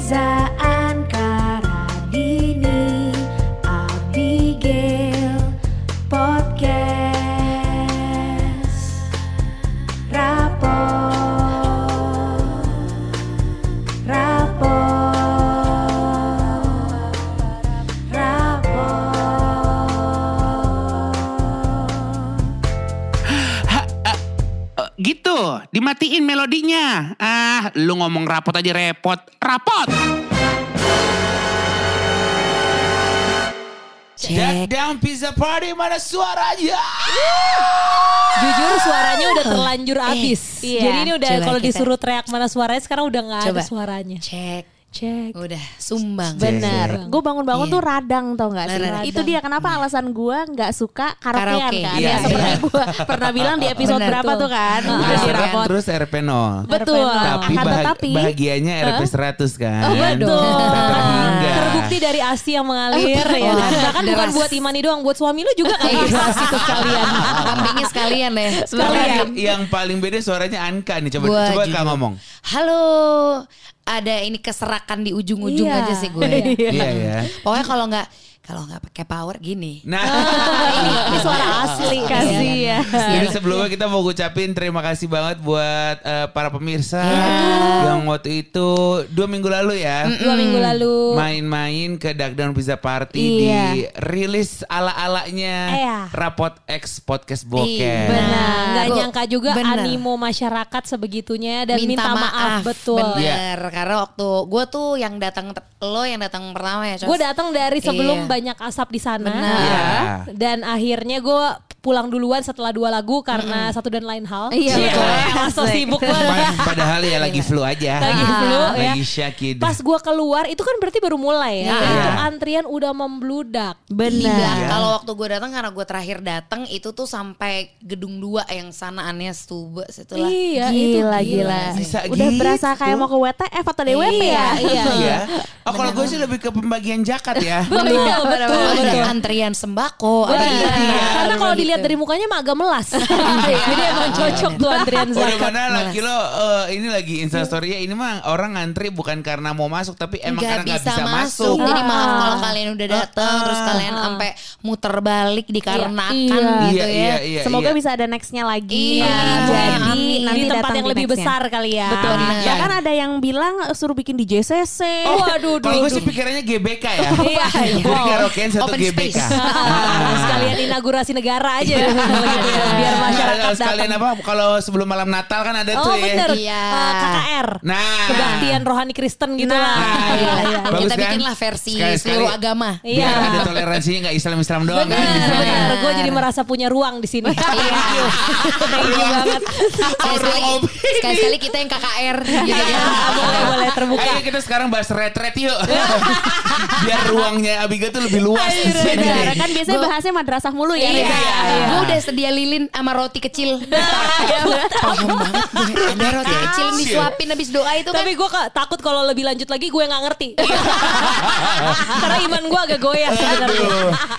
Reza Ankaradini rapot aja repot. Rapot. Cek. Down pizza party mana suaranya? Jujur suaranya udah terlanjur abis. iya. Jadi ini udah kalau disuruh teriak mana suaranya sekarang udah nggak ada suaranya. Cek. Cek Udah sumbang. Bener, gue bangun-bangun Iya. tuh radang tau gak sih? Radang. Itu dia kenapa alasan gue nggak suka karaokean Karaoke. kan? Iya, ya seperti iya. gue pernah bilang di episode Bener berapa tuh. tuh kan? Ah, Udah iya. di Masakan rapot. terus RP 0. Betul. Tapi bahag- tetapi bahagianya RP 100 kan. Oh, betul. Terbukti dari asi yang mengalir ya kan. Bahkan bukan buat Imani doang, buat suami lu juga kan keras itu sekalian. Kambingnya sekalian deh. Sekalian. Yang paling beda suaranya Anka nih. Coba coba. Kak ngomong. Halo. Ada ini keserakan di ujung-ujung Iya. aja sih gue. Iya ya. Pokoknya kalau nggak kalau nggak pakai power gini. Nah, ini, ini suara asli Kasih ya. Jadi sebelumnya kita mau ngucapin terima kasih banget buat eh, para pemirsa yang waktu itu dua minggu lalu ya Dua minggu lalu. main-main ke Duckdown Pizza Party Iya. di rilis ala-alanya Iya. Rapot X Podcast Iya, Bokeh. Benar. Nggak Gua- nyangka juga bener. animo masyarakat sebegitunya dan minta, maaf, betul. Bener. Karena waktu gue tuh yang datang lo yang datang pertama ya. Gue datang dari sebelum Iya. Banyak asap di sana. Benar. Iya. Dan akhirnya gue pulang duluan setelah dua lagu karena satu dan lain hal. Iya, betul. So sibuk banget. Pa- Padahal ya lagi flu aja. Lagi flu ya. Lagi syakid. Pas gue keluar itu kan berarti baru mulai ya. Iya. Itu antrian udah membludak. Benar. belakang. Kalau waktu gue datang karena gue terakhir datang itu tuh sampai gedung dua yang sana aneh Stuba setelah. Iya, itu Gila, gila. Bisa Udah gitu. berasa kayak mau ke WTF atau DWP Iya, ya? iya. Iya. Oh kalau gue sih lebih ke pembagian jakat ya. Betul, betul, betul. Ada antrian sembako. Ini, Karena kalau gitu. dilihat dari mukanya mah agak melas. Jadi emang cocok tuh antrian Udah zakat. mana laki lo eh, ini lagi instastory ini mah orang ngantri bukan karena mau masuk tapi emang nggak karena nggak bisa, masuk. Jadi maaf Ah. kalau kalian udah datang Ah. terus kalian sampai muter balik dikarenakan Iya. gitu Iya, ya. iya, iya. Semoga iya. bisa ada nextnya lagi. Iya, Jadi nanti di tempat datang yang di lebih besar kali ya. Betul. Benar. Bahkan ada yang bilang suruh bikin di JCC. Oh, aduh, Kalau aduh, gue sih pikirannya GBK ya. Iya, iya. Karaokean satu Open GBK. space. Inaugurasi negara aja biar masyarakat Sekalian apa kalau sebelum malam Natal kan ada tuh Oh ya. bener, Iya. Eh, KKR. Nah. Kebaktian rohani Kristen gitu lah. Nah, Iya, iya. Bagus Kita kan? bikinlah versi seluruh agama. Iya. Biar ada toleransinya nggak Islam-Islam doang kan. benar. Gue jadi merasa punya ruang di sini. Thank you. Thank you banget. Sekali-sekali, kita yang KKR gitu ya. boleh, boleh terbuka. Ayo kita sekarang bahas retret yuk. Biar ruangnya Abiga tuh lebih luas di sini. Benar, kan biasanya bahasnya madrasah mulu ya. Iya, Reza. gue udah sedia lilin sama roti kecil. Paham banget gue. Ada roti kecil disuapin habis doa itu kan. Tapi gue takut kalau lebih lanjut lagi gue nggak ngerti. Karena iman gue agak goyah sebenarnya.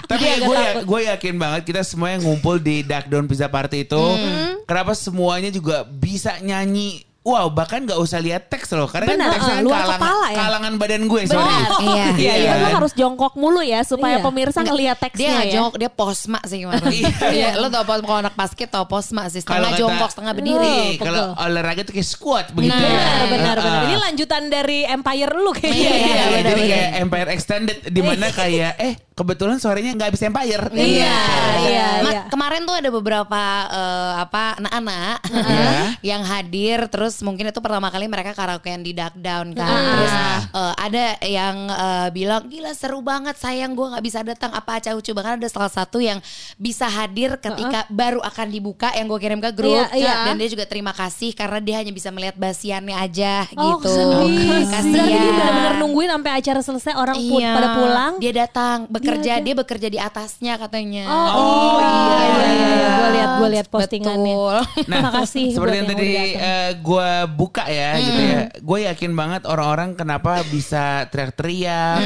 Tapi agak gue gue yakin banget kita semua yang ngumpul di Duckdown Pizza Party itu, Hmm. kenapa semuanya juga bisa nyanyi. Wow, bahkan nggak usah lihat teks loh, karena Benar, kan teksnya kan luar kalangan, kepala ya. kalangan badan gue, sorry. Benar, iya. Iya, Iya, lo kan? harus jongkok mulu ya supaya Iya. pemirsa ngelihat Dia teksnya nggak ya. jongkok, dia posma sih gimana. Iya. Iya, lo tau pos- kalau anak basket tau posma sih. Setengah kata- jongkok, setengah berdiri. Pegel. kalau olahraga tuh kayak squat begitu. Nah, ya. Benar, benar, benar. Ini lanjutan dari Empire lu kayaknya. Iya, Iya, iya, jadi benar, kayak Empire Extended di mana kayak eh kebetulan suaranya nggak bisa Empire. Iya, iya, Ma- iya. Kemarin tuh ada beberapa eh, apa anak-anak Iya. yang hadir terus mungkin itu pertama kali mereka karaokean di Duck Down kan. Ah. Terus eh, ada yang eh, bilang gila seru banget sayang gue nggak bisa datang apa aja lucu bahkan ada salah satu yang bisa hadir ketika baru akan dibuka yang gue kirim ke grup Iya, iya. dan dia juga terima kasih karena dia hanya bisa melihat basiannya aja Oh, gitu. sedih. Kasihan. Berarti dia benar-benar nungguin sampai acara selesai orang Iya. pada pulang. Dia datang bekerja, Dia- dia, bekerja di atasnya katanya. Oh, iya, iya, iya, iya. Gue lihat, gue lihat postingannya. Betul. Nah, Makasih seperti yang yang tadi datang. eh, gue gue buka ya gitu ya, gue yakin banget orang-orang kenapa bisa teriak-teriak,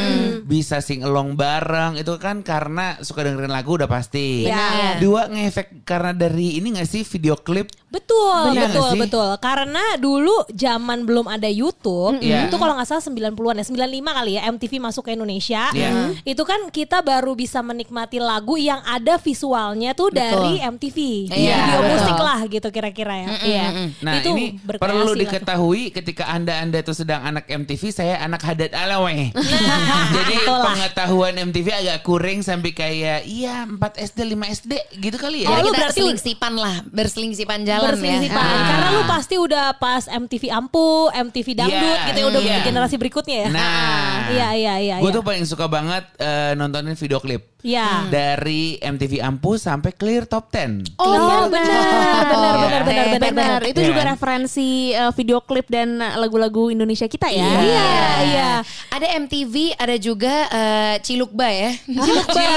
bisa sing along bareng itu kan karena suka dengerin lagu udah pasti. Benar. Dua ngefek karena dari ini gak sih video klip? Betul, Benar betul, betul. Karena dulu zaman belum ada YouTube, Iya. itu kalau nggak salah 90-an ya, 95 kali ya MTV masuk ke Indonesia. Iya. Itu kan kita baru bisa menikmati lagu yang ada visualnya tuh dari MTV. Iya, Video betul. musik lah gitu kira-kira ya. Iya. Nah itu ini perlu tuh. diketahui ketika anda-anda itu sedang anak MTV, saya anak Haddad Alaweh. Jadi pengetahuan MTV agak kuring sampai kayak iya 4 SD 5 SD gitu kali ya. Oh, Ya, lu kita berarti- selingsipan lah, berselingsipan jalan Berselingsipan. ya. Karena lu pasti udah pas MTV Ampu, MTV Dangdut Iya, gitu ya udah iya. generasi berikutnya ya. Nah, Iya, iya, iya. Gue iya. tuh paling suka banget eh, nontonin video klip. Iya. Dari MTV Ampu sampai clear top 10. Oh benar, benar, benar, benar, benar, benar. benar. Itu Iya juga kan? Referensi eh, video klip dan lagu-lagu Indonesia kita ya. Iya, iya. Ada MTV, ada juga eh, Cilukba ya. Cilukba.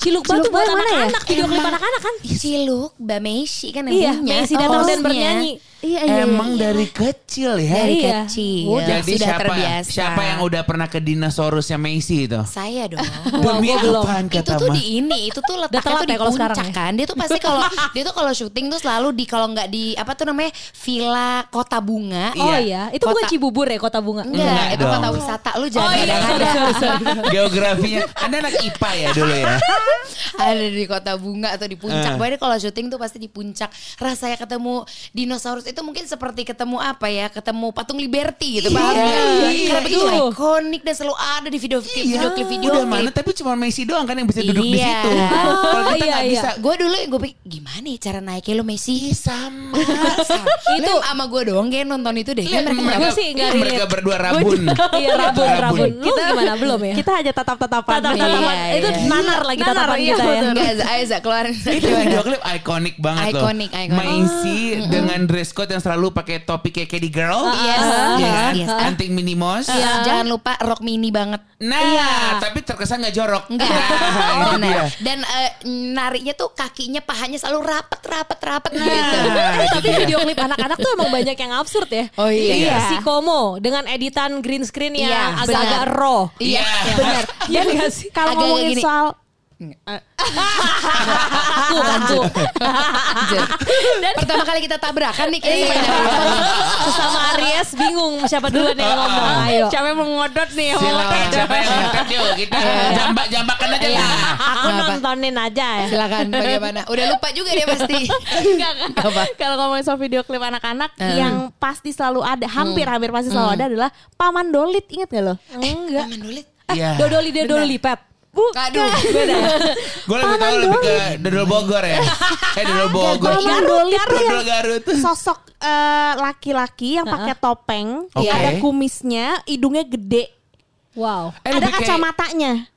Cilukba tuh Cilukba buat yang mana ya? anak-anak, video klip anak-anak kan? Cilukba Messi kan yang Iya. Messi datang dan hostnya. bernyanyi. Iya, iya. Emang dari kecil ya. Dari Iya. kecil. Udah, Jadi sudah siapa terbiasa. siapa yang udah pernah ke dinosaurusnya Macy itu? Saya dong. Demi apaan itu tuh di ini, itu tuh letaknya tuh di ya kalau puncak sekarang ya? kan. Dia tuh pasti kalau dia tuh kalau syuting tuh selalu di kalau nggak di apa tuh namanya Villa Kota Bunga. Oh iya, itu bukan Kota- Cibubur ya Kota Bunga? Enggak, Enggak itu dong. kota wisata lu jangan Oh iya, ada sorry, sorry, sorry. Geografinya. Anda anak IPA ya dulu ya? ada di kota bunga atau di puncak. Eh. Pokoknya kalau syuting tuh pasti di puncak. Rasanya ketemu dinosaurus itu mungkin seperti ketemu apa ya? Ketemu patung Liberty gitu. paham Iya, nggak? iya, Karena begitu betul. ikonik dan selalu ada di video klip video klip video Udah mana tapi cuma Messi doang kan yang bisa duduk di Iya. situ. Kalau kita iya, nggak iya. bisa. Gue dulu gue pikir gimana ya cara naiknya lo Messi? Sama. itu sama gue doang kayak nonton itu deh. Iya, mereka mereka, sih nggak mereka berdua rabun. Iya, rabun, rabun. Lu gimana? Belum ya? Kita aja tatap-tatapan. Tatap-tatapan. Iya, Itu iya. nanar lagi tatapan iya, kita ya. Enggak, ayo Za, keluarin. Itu video klip ikonik banget loh. Ikonik, ikonik. Macy dengan dress code yang selalu pakai topi kayak Katy Girl. Yes, Iya yes, yes. Anting mini mouse. Jangan lupa rok mini banget. Nah, tapi terkesan nggak jorok. Enggak. Nah, itu dia. Benar. Dan eh, nariknya tuh kakinya pahanya selalu rapet rapet rapet gitu. Nah, Tapi dia. video klip anak-anak tuh emang banyak yang absurd ya. Oh iya. Si Komo dengan editan green screen yang Iya, agak-agak raw. Iya. benar. Iya gak sih? Kalau ngomongin gini. soal Aku aku. Pertama kali kita tabrakan nih kayaknya. Sesama Aries bingung siapa duluan yang ngomong. Ayo. siapa yang mengodot nih siapa yang ngangkat yuk kita jambak-jambakan aja Iya. lah. Aku nontonin aja ya. Silakan bagaimana? Udah lupa juga dia pasti. Kalau ngomongin soal video klip anak-anak yang pasti selalu ada, hampir-hampir pasti selalu ada adalah Paman Dolit. Ingat gak lo? Enggak. Paman Dulit. Iya. Dodoli Dodoli Pep. Aduh. Beda ya? Gue lebih tahu lebih ke Dodol Bogor ya. Eh Dodol Bogor. Paman tuh yang Dodol Garut. sosok eh, laki-laki yang pakai topeng, Oke. ada kumisnya, hidungnya gede, Wow. Eh, ada kacamatanya.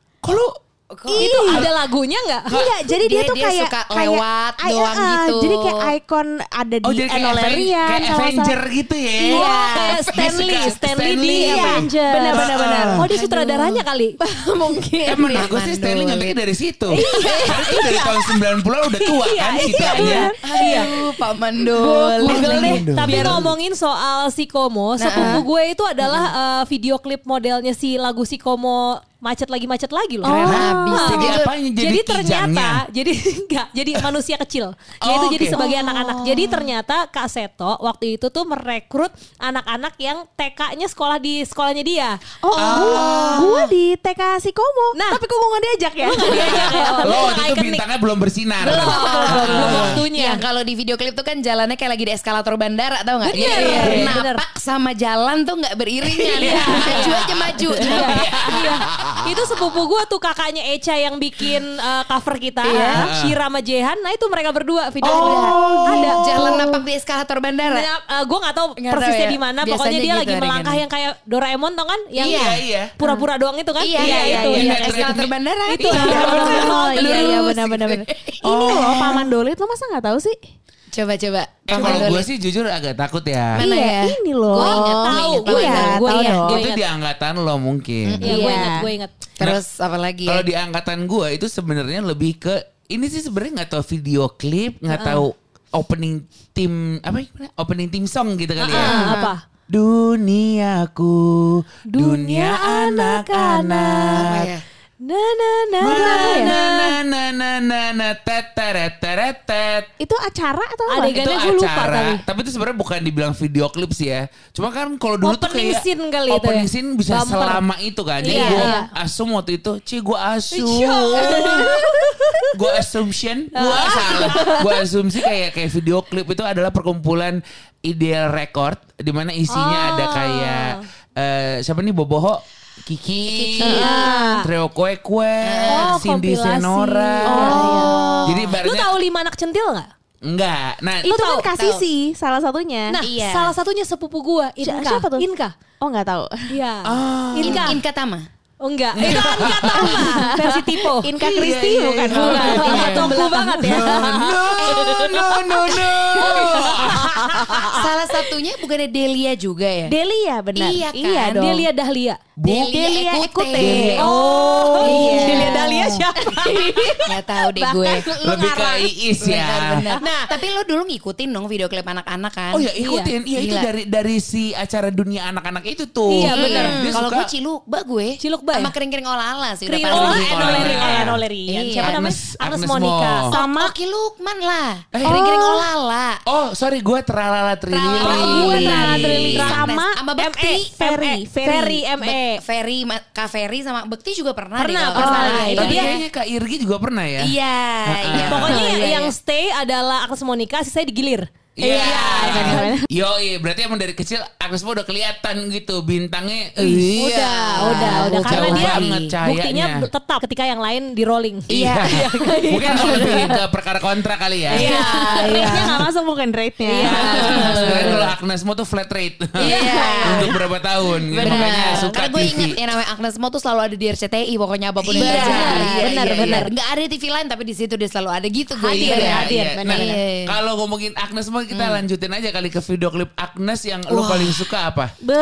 Kok lu Itu ada lagunya nggak? Iya, jadi dia, Dia- tuh dia kayak suka kayak- lewat ay- doang eh, gitu. Jadi kayak ikon ada di Oh jadi kayak, Aven- kayak Avenger salah. gitu ya. Iya, kayak Dia Stanley, suka Stanley di Stanley. Avenger. Benar, benar, benar. Oh dia sutradaranya kali. Mungkin. Eh menurut gue sih Stanley Dolit. nyonteknya dari situ. Itu dari tahun 90-an udah tua kan ceritanya. Iya. Aduh, Paman Dulit. Google deh. Dolit. Tapi ngomongin soal si Komo, sepupu gue itu adalah eh, video klip modelnya si lagu si Komo macet lagi macet lagi loh. Habis. Ah. Jadi apanya? Jadi ternyata kijangnya? jadi enggak jadi manusia kecil Oh, yaitu jadi oke. sebagai anak-anak jadi ternyata Kak Seto waktu itu tuh merekrut anak-anak yang TK-nya sekolah di sekolahnya dia Oh, gua, gua di TK Sikomo. Nah. tapi kok gua nggak diajak ya? diajak ya oh, Lo waktu itu ikonik. bintangnya belum bersinar. belum belum belum waktunya Yang kalau di video klip tuh kan jalannya kayak lagi di eskalator bandara tau gak? Bener, Jadi bener. napak sama jalan tuh gak beriringan. maju aja maju. Iya, iya. Itu sepupu gue tuh kakaknya Echa yang bikin uh, cover kita, Iya. Shira sama Jehan. Nah itu mereka berdua video Oh, ada. Jalan napak di eskalator bandara. Nah, gue gak tahu Nggak tahu persisnya ya. di mana. Pokoknya dia gitu lagi melangkah yang kayak Doraemon tau kan? Yang Iya, iya. pura-pura doang itu kan? Iya, iya, itu. iya, iya. eskalator bandara. Itu. Iya. Oh iya iya Lurus benar benar gitu. benar. Ini loh Paman Dolit lo masa nggak tahu sih? Coba coba. Eh kalau gue sih jujur agak takut ya. Mana iya, ya? ini loh. Gue ingat, Tahu, tahu, gue Iya, ingat, gue tahu ingat, dong. gue Itu ingat. di angkatan lo mungkin. Iya, gue Iya. ingat, gue ingat. Terus apa lagi ya? Kalau di angkatan gue itu sebenarnya lebih ke ini sih sebenarnya nggak tahu video klip, nggak tahu opening tim apa ya? Opening tim song gitu kali ya. Ah, apa? Duniaku, dunia Apa anak-anak. Ya? Na na na Na na na na na na na na tet teret teret tet. Itu acara atau apa? Adegannya gue lupa acara, tapi. itu sebenarnya bukan dibilang video klip sih ya. Cuma kan kalau dulu tuh kayak scene kali itu opening ya. scene bisa Bumper. selama itu kan. Jadi Iya, gue asum waktu itu, cie gue asum. Iya. gue assumption, gue Ah. salah. Gue asumsi kayak kayak video klip itu adalah perkumpulan ideal record di mana isinya Oh. ada kayak eh, siapa nih Boboho Kiki, Iya. Trio Kue Kue, Oh, Cindy kompilasi. Senora. Oh. Jadi Lu ibaratnya tahu lima anak centil nggak? enggak. Nah, Itu tahu? kan kasih sih salah satunya. Nah, Iya. salah satunya sepupu gua, Inka. siapa tuh? Inka. oh nggak tahu. Iya. Ah. Inka. In, Inka Tama. Oh enggak, itu Inka Tama versi Tipo. Inka Kristi iya, bukan iya. bukan. Inka Tunggu banget ya. no, no, no, no. Salah satunya bukannya Delia juga ya? Delia benar. Iya kan? Iya dong. Delia Dahlia. Bu, Delia Ekute. Ekute. Oh, iya. Delia Dahlia siapa? Gak tahu deh gue. Lebih ke Iis ya. Nah, tapi lo dulu ngikutin dong video klip anak-anak kan? Oh ya ikutin, iya itu dari dari si acara dunia anak-anak itu tuh. Iya, benar. Kalau gue Cilukba gue. Cilukba Sama ya? kering-kering olah-ala sih. udah Krilo, pasti. Krilo, Enoleri, Krilo. Enolerian. Iya. Siapa namanya? Agnes- Monica. Mo. Sama- Oki Lukman lah. Eh. Kering-kering olah-ala. Oh sorry gue teralala trilili. Teralala Oh, gue Lili. Trala Trili. Agnes. Sama Sama Bekti. ME. Ferry. Ferry ME. Ferry, Kak Ferry sama Bekti juga pernah. Pernah. Iya, Tapi kayaknya Kak Irgi juga pernah ya. Iya, iya. Pokoknya Iya, yang iya. stay adalah Agnes Monica, sisanya digilir. Iya. benar-benar. Yo, iya berarti emang dari kecil Agnes Mo udah kelihatan gitu bintangnya. Udah, Iya. udah, udah. Jauh Karena dia banget cahayanya. buktinya tetap ketika yang lain di rolling. Iya. Mungkin lebih ke perkara kontrak kali ya. Iya, iya. Rate-nya nggak masuk bukan rate-nya. Iya. Sebenarnya kalau Agnes Mo tuh flat rate. Iya. Untuk berapa tahun. gitu. Makanya suka Karena gue inget yang namanya Agnes Mo tuh selalu ada di RCTI pokoknya apa pun yang Iya, terjadi. iya, benar, iya, benar. iya. Nggak ada TV lain tapi di situ dia selalu ada gitu. Hadir hadir. Iya. benar, Nah, benar. kalau ngomongin Agnes Mo kita lanjutin aja kali ke video klip Agnes yang lo Wah. paling suka apa? Beh,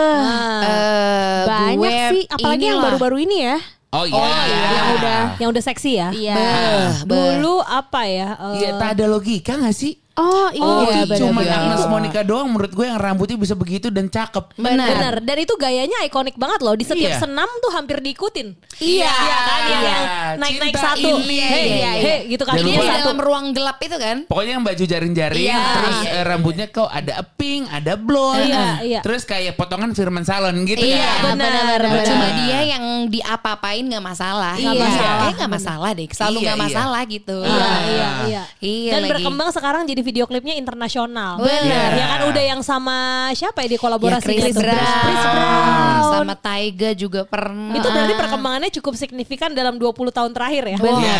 Eh, banyak gue sih. Apalagi yang inilah. baru-baru ini ya. Oh iya. Yang udah. Yang udah seksi ya. Iya. Bah, bah. Dulu apa ya? eh, Iya, tak ada logika gak sih? Oh iya. Oh, itu cuma. Agnes Monica doang menurut gue yang rambutnya bisa begitu dan cakep. Benar. Benar. Dan itu gayanya ikonik banget loh. Di setiap Iya. senam tuh hampir diikutin. Iya. Iya kan yang Iya. naik-naik satu. ini. Hei, Iya, iya. hei, gitu kan. Ini Dia dalam ruang gelap itu kan? Pokoknya yang baju jaring-jaring, Iya. terus eh, rambutnya kok ada pink, ada blonde, Iya, iya. terus kayak potongan Firman Salon gitu Iya, kan. benar, benar. Cuma dia yang diapa-apain nggak masalah. Iya. masalah. Kayak nggak masalah deh. Selalu Iya, nggak iya. masalah gitu. Iya, Ah. iya, iya. Iya Dan berkembang sekarang jadi video klipnya internasional. Benar. Ya kan udah yang sama siapa ya di kolaborasi Ya, Chris, gitu? Brown. Chris Brown. sama Taiga juga pernah. Itu berarti perkembangannya cukup signifikan dalam 20 tahun terakhir ya. Iya,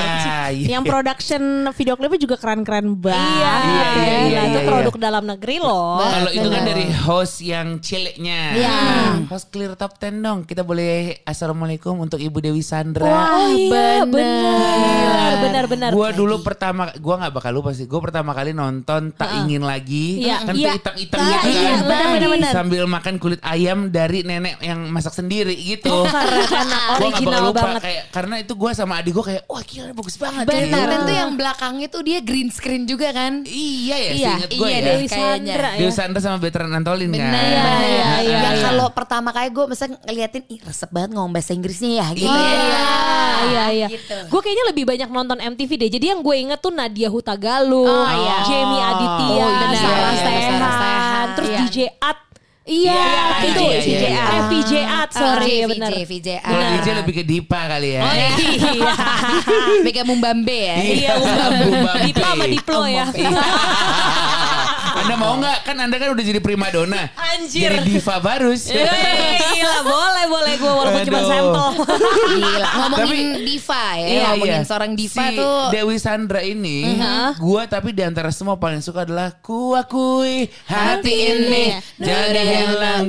iya. Yang production video klipnya juga keren-keren banget. Iya, Iya, iya, iya, itu iya. produk dalam negeri loh. Kalau itu kan Benar. dari host yang ciliknya. Iya. Host clear top 10 dong. Kita boleh assalamualaikum untuk Ibu Dewi Sandra. Oh iya, benar, benar, benar. Gue dulu pertama, gue nggak bakal lupa sih. Gue pertama kali nonton tak ingin lagi, Iya, kan iya. tuh hitam-hitam Ah, gitu iya, kan. benar-benar. Sambil makan kulit ayam dari nenek yang masak sendiri gitu. Keren, karena original lupa banget. kayak karena itu gue sama adik gue kayak wah gila bagus banget. Benar. kayak Dan gitu. tuh yang belakangnya tuh dia green screen juga kan? Iya ya, Iya, seinget gue iya, ya. Dewi. Sandra ya. Dewi Sandra sama Veteran Antolin kan. Benar. Iya, iya, iya, Yang iya. kalau pertama kali gue misalnya ngeliatin, ih resep banget ngomong bahasa Inggrisnya ya gitu Iya. ya. iya iya. Gitu. Gue kayaknya lebih banyak nonton MTV deh. Jadi yang gue inget tuh Nadia Hutagalung, Oh, iya. Jamie Aditya, Oh, benar. Sarah Iya, Sehan, Sarah Sehan. terus Iya. DJ At. Iya, Iya, itu iya, VJ iya, At. iya. Eh, VJ At, sorry VJ, benar. VJ. Kalau Ah. DJ lebih ke Dipa kali ya. Oh iya. Mega Mumbambe ya. Iya, Bu Bambi. Dipa sama Diplo ya. Anda mau nggak? Kan Anda kan udah jadi primadona. Anjir. Jadi diva barus. Eh, Gila, boleh boleh gue walaupun cuma sampel. Gila, ngomongin Tapi- diva ya, Iya, ngomongin iya. seorang diva si tuh. Dewi Sandra ini, gua tapi di antara semua paling suka adalah kuakui hati ini jadi hilang.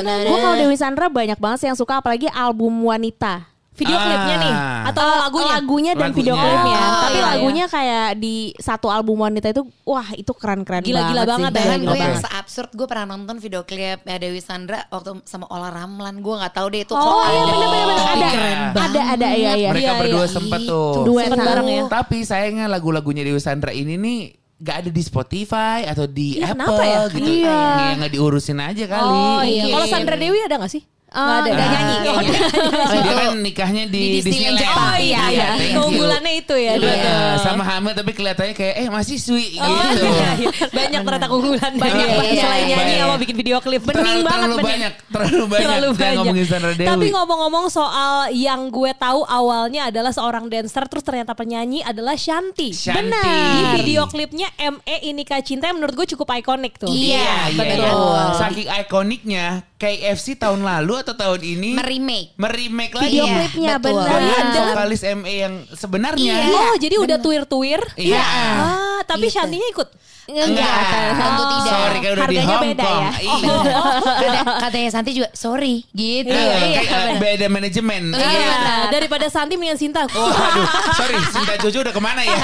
Gue kalau Dewi Sandra banyak banget sih yang suka apalagi album wanita. Video Ah. klipnya nih atau Eh, lagunya? lagunya dan Lagunya. video klipnya. Oh, Tapi iya, lagunya kayak di satu album wanita itu wah itu keren-keren Gila-gila banget sih. ya. Bahkan Gila gue yang banget. seabsurd gue pernah nonton video klip ya Dewi Sandra waktu sama Ola Ramlan gue nggak tahu deh itu Oh kok iya ada. bener-bener Oh, ada. keren Ada ada iya iya. Mereka Iya, berdua iya. sempet tuh. Duet Sempet bareng ya. Tapi sayangnya lagu-lagunya Dewi Sandra ini nih nggak ada di Spotify atau di Iya, Apple ya? gitu. Iya. Nggak diurusin aja kali. Oh iya. Kalau Sandra Dewi ada gak sih? Eh, Nggak ada. nggak ya? nyanyi Oh, kayaknya. dia- Dia kan nikahnya di, Di Disneyland Disneyland. Oh iya, iya. you. Keunggulannya itu ya. Iya, betul. sama hamil tapi kelihatannya kayak eh masih sweet Oh, gitu. iya, iya. Banyak ternyata keunggulan Banyak, iya, Selain iya, nyanyi iya. sama bikin video klip. Bening terlalu, banget, terlalu bening. banyak, terlalu banyak. Terlalu banyak. ngomongin Sandra Dewi. Tapi ngomong-ngomong soal yang gue tahu awalnya adalah seorang dancer terus ternyata penyanyi adalah Shanti. Shanti. Benar. Di video klipnya ME Ini Kak Cinta yang menurut gue cukup ikonik tuh. Iya, iya, betul. iya. Saking ikoniknya KFC tahun lalu atau tahun ini Meremake. meremake lagi. Video Iya, klipnya betul. benar. Dengan Iya. vokalis ME yang sebenarnya. Iya. Oh, jadi udah tuir-tuir. Iya. Ah, tapi Gitu. Shantinya ikut. Enggak. tentu tidak. Sorry kan udah di Harganya Hong beda Kong. ya. Iya. Kata, katanya Santi juga sorry gitu. Iya, iya. beda manajemen. Iya. Daripada Santi mendingan Sinta. Oh, aduh, sorry, Sinta Jojo udah ke mana ya?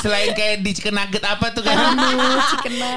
Selain kayak di chicken nugget apa tuh kan?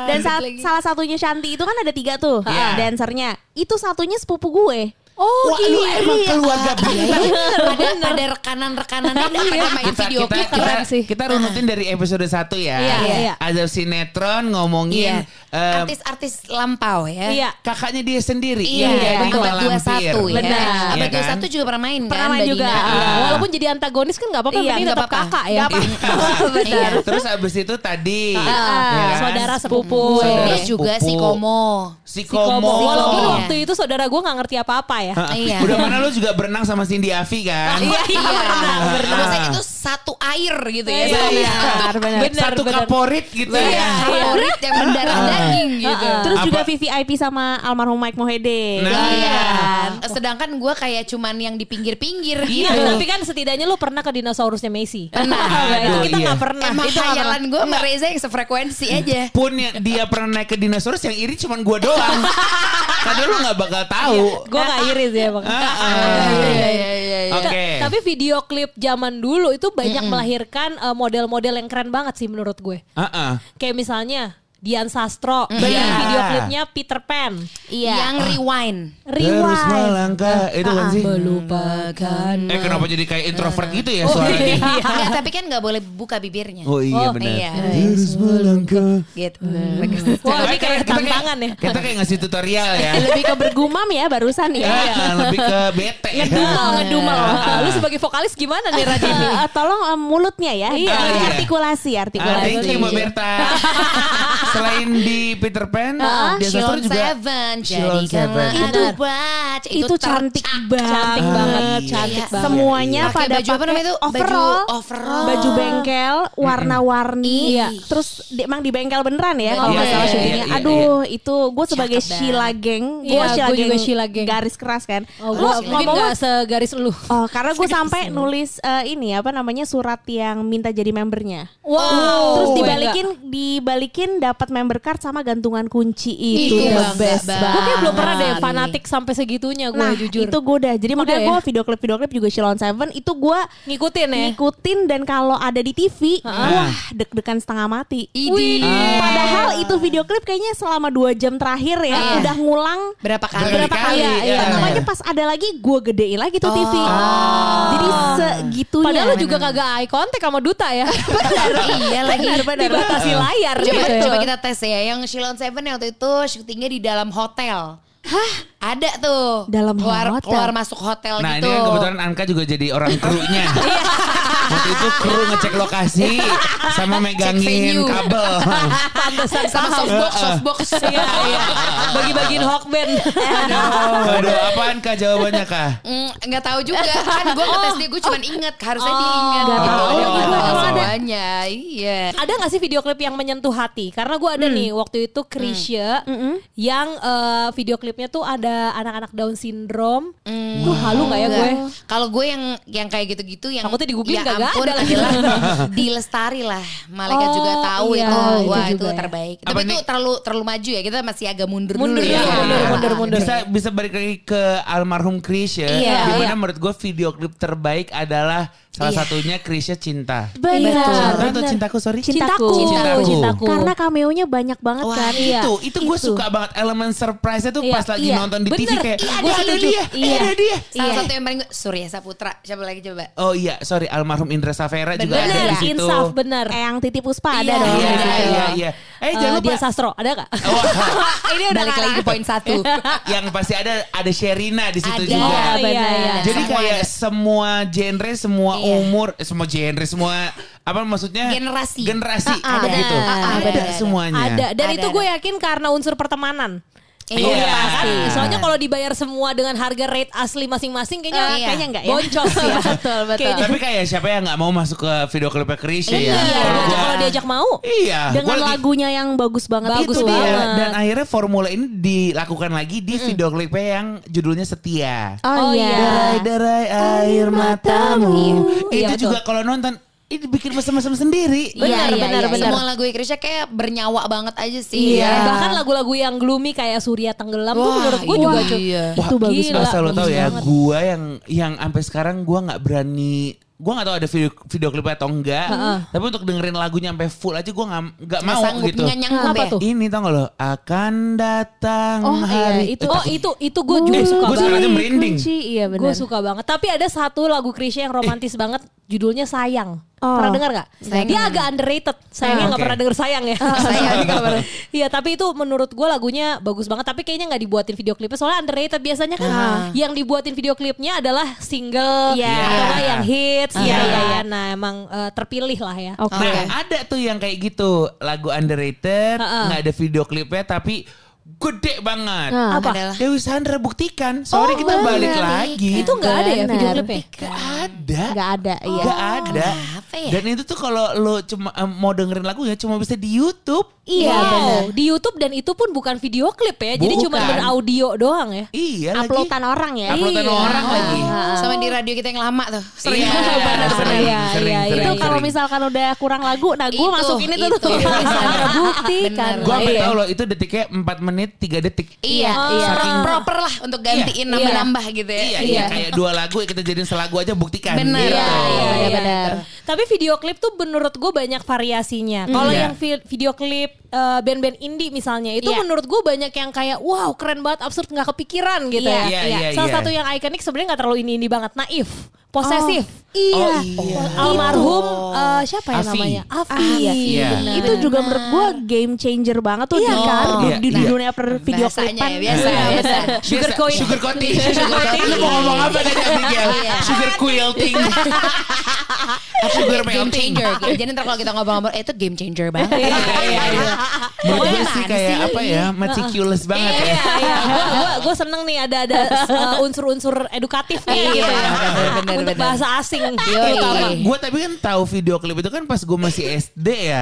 Dan saat, salah satunya Shanti itu kan ada tiga tuh Iya. dancernya. Itu satunya sepupu gue. Oh, Wah, lu iya. emang keluarga bintang. Ada ada rekanan-rekanannya pada main kita video kita kita, sih. kita runutin dari episode 1 ya. Iya, iya. Ada sinetron ngomongin Iya. eh, Artis-artis lampau ya. Iya. kakaknya dia sendiri Iya, yang jadi abad malampir. 21 ya. Benar. Abad Iya kan? 21 juga pernah main Pernah kan juga. Iya. Iya, Walaupun jadi antagonis kan nggak apa-apa, Iya, penting nggak tetap apa-apa. kakak ya. Benar. Terus abis itu tadi Ah, ya kan? saudara sepupu. Saudara Terus juga si Komo. Si Si Komo. Walaupun Iya. waktu itu saudara gue nggak ngerti apa-apa ya. Ah, Iya. Udah mana lu juga berenang sama Cindy Avi kan? Iya, iya, benar, benar. Maksudnya itu satu air gitu ya. Iya, Satu- iya. Benar, benar. Benar, Satu benar. kaporit gitu Iya, ya. favorit yang mendarah daging gitu. Ah. Terus juga Apa? VVIP sama almarhum Mike Mohede. Nah, Iya. kan? Sedangkan gue kayak cuman yang di pinggir-pinggir Iya, gitu. tapi kan setidaknya lu pernah ke dinosaurusnya Messi. Pernah. Nah, itu kita iya. nggak pernah. Emang Itu pernah. gue sama Reza yang sefrekuensi aja. Pun yang dia pernah naik ke dinosaurus yang iri cuman gua doang. Karena lu gak bakal tahu. Gue gak iris ya bang. Ah, ah. Iya, iya, iya, iya. Tapi video klip zaman dulu itu banyak melahirkan uh, model-model yang keren banget sih menurut gue. Ah, ah. Kayak misalnya Dian Sastro dengan Iya. video klipnya Peter Pan. Iya. Yang rewind. Terus Rewind. melangkah itu kan sih. Melupakan. Eh kenapa jadi kayak introvert gitu ya Oh, suaranya? iya. Enggak, tapi kan nggak boleh buka bibirnya. Oh iya Oh, benar. iya. Terus melangkah. Gitu. Wah, ini kayak tantangan ya. Kita kayak ngasih tutorial ya. Lebih ke bergumam ya barusan ya. Ya, lebih ke bete. Ngedumel, ngedumel. Ah, Lu sebagai vokalis gimana nih Radini? Eh, tolong eh, mulutnya ya. Iya. Eh, Iya. Artikulasi, Ah, artikulasi. thank you Mbak Berta. Selain di Peter Pan, Shilon juga Seven, Shilon jadikanlah Seven. aku baca. itu cantik banget. Cantik banget, Iya. cantik banget. Semuanya Pakai pada baju apa namanya itu? Baju overall, overall. baju bengkel, warna-warni. Iya. Terus di, emang di bengkel beneran ya kalau Iya, nggak salah iya, syutingnya. iya, iya, Aduh, itu gue sebagai Sheila Geng, gue Iya, Sheila gua juga Geng Sheila Geng. garis keras kan. Oh, mungkin ngomong- gak segaris lu. Oh, karena gue sampai nulis eh, ini apa namanya surat yang minta jadi membernya. Wow. Terus dibalikin dibalikin dapat member card sama gantungan kunci itu Itu the best banget. Gue kayak belum pernah deh Sekali. fanatik sampai segitunya gue Nah jujur. itu gue udah Jadi makanya ya? gue video klip video klip juga Shilon Seven Itu gue ngikutin ya. ngikutin Dan kalau ada di TV Wah deg-degan setengah mati Idi. Padahal itu video klip kayaknya selama dua jam terakhir ya Iya. Udah ngulang Berapa kali? Berapa kali, Iya, iya. iya. Makanya pas ada lagi gue gedein lagi tuh TV Jadi segitunya Padahal lu juga kagak eye contact sama Duta ya. iya lagi. Dibatasi layar Coba, gitu ya. coba kita tes ya. Yang Shilon Seven yang waktu itu syutingnya di dalam hotel. Hah? Ada tuh. Dalam keluar, hotel? Keluar masuk hotel Nah gitu. ini kan kebetulan Anka juga jadi orang krunya. Waktu itu kru ngecek lokasi sama megangin kabel. Pantesan sama softbox, softbox. Iya, iya. Bagi-bagiin hawkband. Waduh, apaan kak jawabannya kak? Mm, nggak tahu juga kan gue ngetes dia gue cuma inget harusnya Oh. diingat Nggak gitu. tahu Ada nggak iya ada gak sih video klip yang menyentuh hati? Karena gue ada nih waktu itu Krisya yang eh, video klipnya tuh ada anak-anak Down syndrome. Tuh halu gak ya gue? kalau gue yang yang kayak gitu-gitu yang Takutnya di-googling ya kagak ampun ada lagi. adalah di lestari lah malaikat Oh, juga tahu iya, itu itu wah itu, juga ya. terbaik Apa tapi itu terlalu terlalu maju ya kita masih agak mundur, Mundur dulu ya, ya mundur, mundur, mundur. Bisa bisa balik lagi ke almarhum Krisya. Iya. Di mana Iya. menurut gue video klip terbaik adalah Salah Iya. satunya Krisya Cinta. Benar. Cinta atau benar. cintaku sorry? Cintaku. Cintaku. Cintaku. Karena cameo-nya banyak banget Wah kan. itu, Iya. itu gue Itu. suka banget elemen surprise-nya tuh Iya, pas lagi iya. nonton di TV Bener. kayak, Iya, "Eh, gua ada setuju. dia, Iya. ada dia. Salah Iya. satu yang paling Surya Saputra. Siapa lagi coba? Oh iya, sorry almarhum Indra Safera juga Bener. ada di situ. insaf bener. Eyang Titi Puspa ada Iya, dong. Iya, situ. iya, iya. Eh, Eh, jangan lupa. Dia Sastro, ada gak? Wah, Ini udah Balik lagi ke poin satu. yang pasti ada ada Sherina di situ Ada. juga. Oh, iya, benar. iya. Jadi kayak ada. semua genre, semua Iya. Umur, eh, semua genre, semua apa maksudnya? Generasi. Generasi apa ada. gitu. Ada, ada, ada. semuanya. Ada. Dan Ada, itu gue yakin karena unsur pertemanan. Iya. Kan, soalnya kalau dibayar semua dengan harga rate asli masing-masing kayaknya iya. kayaknya enggak ya. Boncos ya. Betul, betul. Kayaknya- Tapi kayak siapa yang nggak mau masuk ke video klipnya Krisya ya? Iya, Kalau diajak- gua- kalau diajak mau. Iya. Dengan gua lagi- lagunya yang bagus banget Bagus itu. itu dia. banget. Dan akhirnya formula ini dilakukan lagi di video klipnya yang judulnya Setia. Oh, Oh, iya. iya. Derai-derai air matamu. Iya, Itu betul. juga kalau nonton ini bikin mesem-mesem sendiri. Iya, Benar, iya, benar, iya, benar. Semua lagu Krisya kayak bernyawa banget aja sih. Iya. Ya. Bahkan lagu-lagu yang gloomy kayak Surya Tenggelam tuh Wah, menurut gue iya. juga Wah, cukup. iya. Itu bagus Gila, Asal lo bagus tau ya, banget. gua yang yang sampai sekarang gua nggak berani Gua nggak tahu ada video video klipnya atau enggak. Tapi untuk dengerin lagunya sampai full aja gua nggak mau sanggup, gitu. nyanggup Apa ya. tuh? Ini tau gak lo akan datang Oh, iya, hari itu. Oh itu itu gue juga Eh, suka gua banget. sekarang merinding. Iya. Gue suka banget. Tapi ada satu lagu Krisya yang romantis banget, judulnya Sayang. Oh. Pernah dengar gak? Sayang. Dia agak underrated. Sayangnya Ah, nggak oke. pernah denger sayang ya. Sayang nggak pernah. Iya tapi itu menurut gue lagunya bagus banget. Tapi kayaknya nggak dibuatin video klipnya soalnya underrated biasanya kan. Yang dibuatin video klipnya adalah single Iya. atau yang hits. Iya, Iya iya, iya. Nah emang eh, terpilih lah ya. Oke. Nah, ada tuh yang kayak gitu, lagu underrated, nggak ada video klipnya tapi gede banget. Nah. Apa? Adalah Dewi Sandra buktikan, sorry Oh, kita bener. balik lagi. Itu nggak ada ya video klipnya? Gak ada. Gak ada, iya. Gak ada. Kenapa ya? Dan itu tuh kalau lo cuma em, mau dengerin lagunya cuma bisa di YouTube. Iya, wow, benar. di YouTube dan itu pun bukan video klip ya. Jadi cuma Bukan. beraudio doang ya. Iya lagi. Uploadan orang ya. Uploadan Iya. orang Oh. lagi. sama di radio kita yang lama tuh. Sering Iya, banget. benar-benar. sering, Iya, sering, iya, sering, Itu iya. kalau sering. misalkan udah kurang lagu, nah gue Itu, masukin itu, tuh. itu. Sandra Bukti kan. Bener. Gue sampai Iya. tahu loh itu detiknya 4 menit 3 detik. Iya, Iya. iya. Saking- proper lah untuk gantiin Iya. nambah-nambah gitu ya. Iya, iya, kayak dua lagu kita jadiin selagu aja buktikan. Bener. Gitu. Iya, iya, benar-benar. Tapi video klip tuh menurut gue banyak variasinya. Kalau Iya. yang vi- video klip eh, band-band indie misalnya itu Iya. menurut gue banyak yang kayak wow keren banget absurd nggak kepikiran gitu Iya, ya. iya, iya, Salah iya. satu yang ikonik sebenarnya nggak terlalu indie banget, naif, posesif. Iya. Oh, iya. Almarhum eh, siapa ya Afi. namanya? Afi. Iya. Iya. Itu juga menurut gue game changer banget tuh Iya di, kan? di, Iya, di iya. dunia per video klipan. ya, biasa, Iya, biasa. Sugar coating. Sugar coating. Sugar coating. Lu mau ngomong apa tadi Abigail? Sugar quilting. Sugar game changer. Jadi ntar kalau kita ngobrol-ngobrol, eh, itu game changer banget. Iya, iya, iya. Menurut gue sih kayak apa ya, meticulous banget ya. Iya, iya. Gue seneng nih ada ada uh, unsur-unsur edukatif nih Iya, gitu ya. Untuk benar. bahasa asing terutama. Gue tapi kan tahu video klip itu kan pas gue masih SD ya.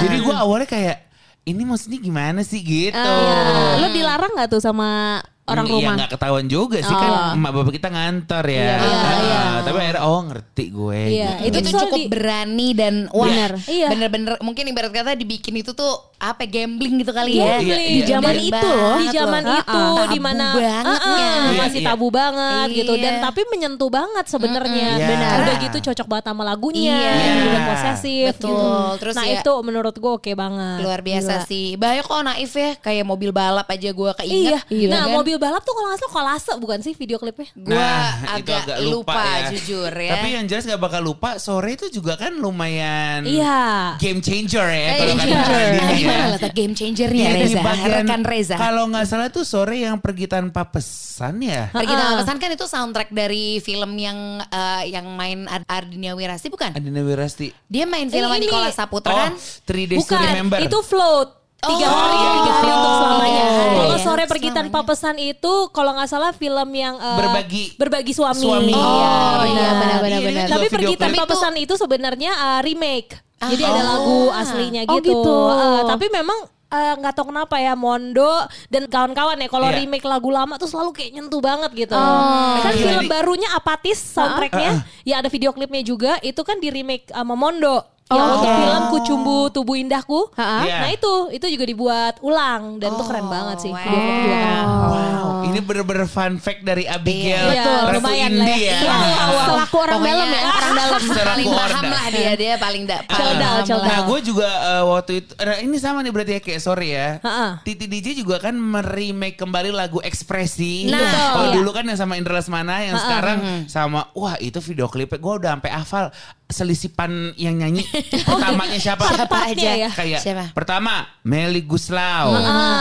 Jadi gue awalnya kayak ini maksudnya gimana sih gitu. Ah, Lo dilarang gak tuh sama orang Iya rumah? nggak ketahuan juga sih kan emak bapak kita ngantor ya. Iya, iya, Ah, iya. Tapi akhirnya oh ngerti gue. Iya, gitu. itu, Itu cukup di- berani dan wah Bener. Iya. bener-bener mungkin ibarat kata dibikin itu tuh apa gambling gitu kali ya Gambling. Iya, Di iya. zaman Gambling itu loh. di zaman loh. itu Tabu di mana bangetnya. Ah, Iya, masih iya. tabu banget Iya. gitu dan tapi menyentuh banget sebenarnya. Iya. Benar. Udah gitu cocok banget sama lagunya, Iya. udah posesif Betul. gitu. Terus nah ya- itu menurut gue oke banget. luar biasa Gila. sih banyak kok naif ya kayak mobil balap aja gue Iya. keinget gitu nah, kan. mobil balap tuh kalau nggak salah kolase bukan sih video klipnya? gue Nah, itu agak, lupa, ya. jujur ya Tapi yang jelas gak bakal lupa sore itu juga kan lumayan Iya. game changer ya Eh, kalau game changer. Nadine Nah, ya. game changernya Iya, Reza bagian- rekan Reza Kalau nggak salah tuh sore yang pergi tanpa pesan ya. Pergi tanpa pesan kan itu soundtrack dari film yang eh, yang main Ar- Ardinia Wirasti bukan? Adina Wirasti. Dia main film Eh, Nikola Saputra Oh, kan? Three Days to Bukan, Remember. itu float. Tiga Oh, hari, iya, tiga hari untuk selamanya. Tiga hari Kalau ya, sore pergi tanpa selamanya. pesan itu, kalau nggak salah film yang eh, Berbagi. berbagi suami. Suami. Iya, Oh, iya, benar, benar, Tapi benar. Pergi video tanpa pesan itu sebenarnya eh, remake. Jadi ada Oh. lagu aslinya Oh, gitu. gitu. Eh, tapi memang nggak tahu kenapa ya Mondo dan kawan-kawan ya kalau Iya. remake lagu lama tuh selalu kayak nyentuh banget gitu. Oh. Kan Iya, film barunya apatis soundtracknya, ya ada video klipnya juga. Itu kan di remake sama Mondo. Yang Oh, untuk film Kucumbu Tubuh Indahku. Ha-ha. Iya. Nah itu itu juga dibuat ulang dan itu keren banget sih. wow. Keren. Wow, ini bener-bener fun fact dari Abigail. Iya, betul. Ratu Lumayan lah Indi ya. ya. Iya. Selaku orang Pokoknya dalam ya, orang dalam. Selaku paling paham orang lah dia dia paling da- paling Celdal, celdal. Nah gue juga eh, waktu itu nah, Ini sama nih berarti ya kayak sorry ya Ha-ha. Titi DJ juga kan meremake kembali lagu Ekspresi Nah, Kalau iya. dulu kan yang sama Indra Lesmana Yang sekarang sama Wah itu video klipnya Gue udah sampai hafal Selisipan yang nyanyi Pertamanya siapa Siapa aja? ya. Kayak Siapa? pertama Meli Guslau,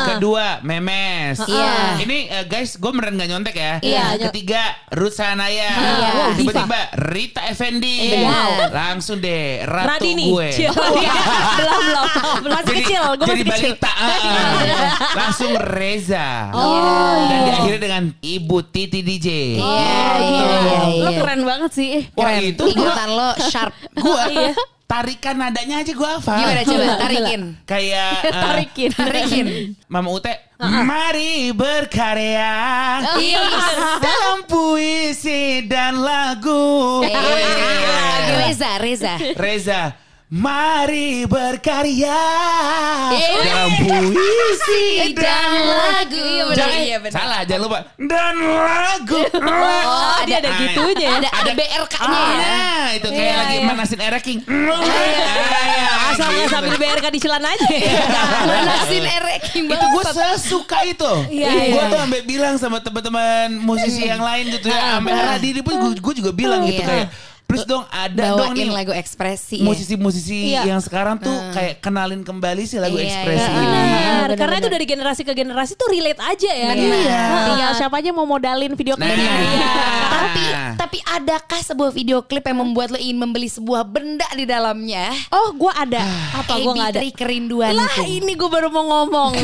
kedua Memes. Iya. Ini eh, guys, gue beneran gak nyontek ya. Iya. Ketiga Ruth Sanaya. Iya. Wow, Tiba-tiba Rita Effendi. Iya. Wow. Langsung deh Ratu Radini. gue. Cia. belum belum. Masih kecil, gue jadi masih kecil. balita. ah, ah. Langsung Reza. Oh, Dan iya. diakhiri dengan Ibu Titi DJ. Iya, iya, iya, Lo iya. keren banget sih. Wah itu Ingatan lo sharp. gua tarikan nadanya aja gue hafal. Gimana coba tarikin. Kayak eh, Tarikin. Tarikin. Mama Ute, mari berkarya Iya. dalam puisi dan lagu. Eh, Reza, Reza. Reza, mari berkarya dalam puisi dan lagu. Iya benar, Jangan- iya benar. Salah, jangan lupa. Dan lagu. Oh, dia ada Ah, gitunya ya. Ada ada BRK-nya Ah, ya. nah, itu kayak Iya, lagi iya. manasin era king. Asal nggak sambil BRK di celana aja. Manasin ereking itu gue sesuka itu. Iya, gue iya. tuh sampai bilang sama teman-teman musisi yang lain gitu ya. Sampai Radini pun gue juga bilang gitu Iya. kayak please dong ada dong Bawain nih lagu ekspresi ya. musisi-musisi Iya. yang sekarang tuh kayak kenalin kembali si lagu Iya, ekspresi iya. ini. Benar, benar, karena itu benar. dari generasi ke generasi tuh relate aja ya. Iya. Tinggal siapa aja mau modalin video Nah, klipnya. iya. Tapi tapi adakah sebuah video klip yang membuat lo ingin membeli sebuah benda di dalamnya? Oh, gue ada. Apa gua nggak ada. AB3 kerinduan Lah ini gue baru mau ngomong.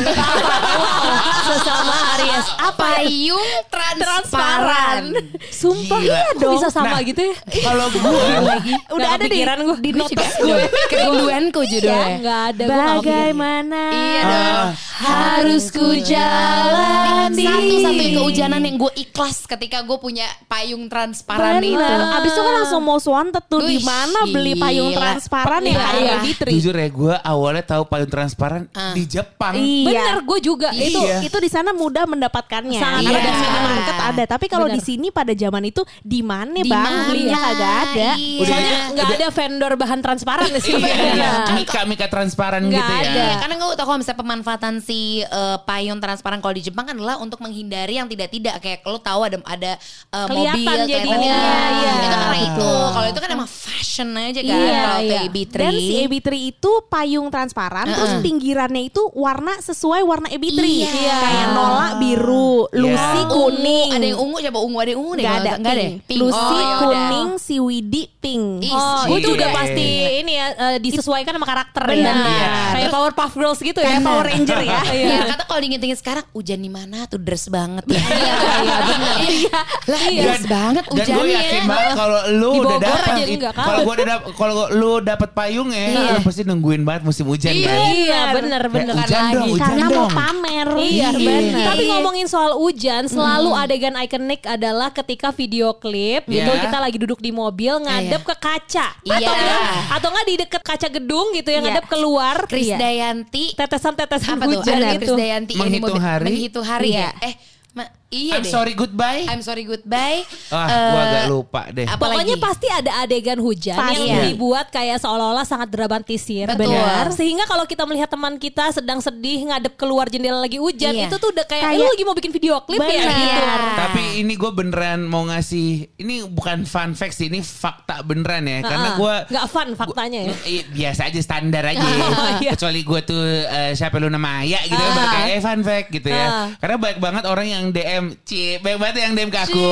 Sesama Aries. Payung transparan. Sumpah Gila. iya dong. bisa sama Nah, gitu ya? Kalau gue lagi Udah ada di, gua. di Gue notes juga gue. kerinduanku Iya, judulnya. enggak ada. Bagaimana? Iya dong. Ah. Harus ku jalani. Satu-satunya keujanan yang gue ikhlas ketika gue punya payung transparan itu. Abis itu kan langsung mau wanted tuh di mana beli payung transparan ya Iya, kayak. Fitri. jujur ya gue awalnya tahu payung transparan di Jepang. Iya. Bener, gue juga. Itu itu di sana mudah mendapatkannya. Sangat di supermarket ada, tapi kalau di sini pada zaman itu di mana Di Bang? Belinya kagak ada. Iya. Udah Soalnya gitu, nggak ada vendor bahan transparan di sini. Iya, mika-mika transparan Nggak gitu ya. ada. Iya, karena gue tau kalau misalnya pemanfaatan si eh, payung transparan kalau di Jepang kan adalah untuk menghindari yang tidak-tidak kayak lo tahu ada ada eh, Kelihatan mobil jadinya, kelihatan. iya. Itu karena itu. Kalau itu kan emang fashion aja kan Iya, kalau iya. AB3. Dan si AB3 itu payung transparan, terus pinggirannya itu warna sesuai warna AB3. Iya. Kayak Nola biru, Lucy Iya. kuning. Ada yang ungu coba ungu ada yang ungu deh. Gak ada, nggak ada. Lucy Oh, kuning, si Widi pink. Oh, Iya. itu udah Iya. pasti ini ya eh, disesuaikan sama karakter ya. Benar. Iya. Kayak Powerpuff Girls gitu ya. Kayak Power Ranger ya. Iya. Ya kata kalau diinget-inget sekarang hujan di mana tuh dress banget ya. Iya, iya, benar. Iya. Lah dress banget Dan gue hujannya. yakin banget kalau lu udah dapat kalau gua udah kalau lu dapat payung ya, lu pasti nungguin banget musim hujan Iya. kan. Iya, bener bener. Hujan dong, hujan Karena mau pamer. Iya, Iya. benar. Tapi ngomongin soal hujan, selalu adegan ikonik adalah ketika video klip gitu Iya. kita lagi duduk di mobil ngadep ke kaca. Iya. Atau enggak, atau enggak di deket kaca gedung gitu yang Iya. ngadep keluar. Chris Iya. Dayanti Tetesan-tetesan apa tuh? hujan Ada gitu. Dayanti Menghitung hari. Menghitung hari Iya. ya. Eh, ma- iya I'm deh. sorry goodbye. I'm sorry goodbye. Ah, Eh, gua agak lupa deh. apa Pokoknya pasti ada adegan hujan Pasti. yang dibuat kayak seolah-olah sangat dramatisir. Betul. Benar. Sehingga kalau kita melihat teman kita sedang sedih ngadep keluar jendela lagi hujan, Iya. itu tuh udah kayak, Kayak- lu lagi mau bikin video klip ya Benar. gitu. Iya. Tapi ini gue beneran mau ngasih ini bukan fun fact sih, ini fakta beneran ya. Karena Ah, gue nggak fun faktanya ya. Iya, biasa aja standar aja. Oh, iya. Kecuali gue tuh eh, siapa lu nama Maya gitu ya, kayak eh, fun fact gitu ya. Ah. Karena banyak banget orang yang DM, cie, banyak banget yang DM ke aku.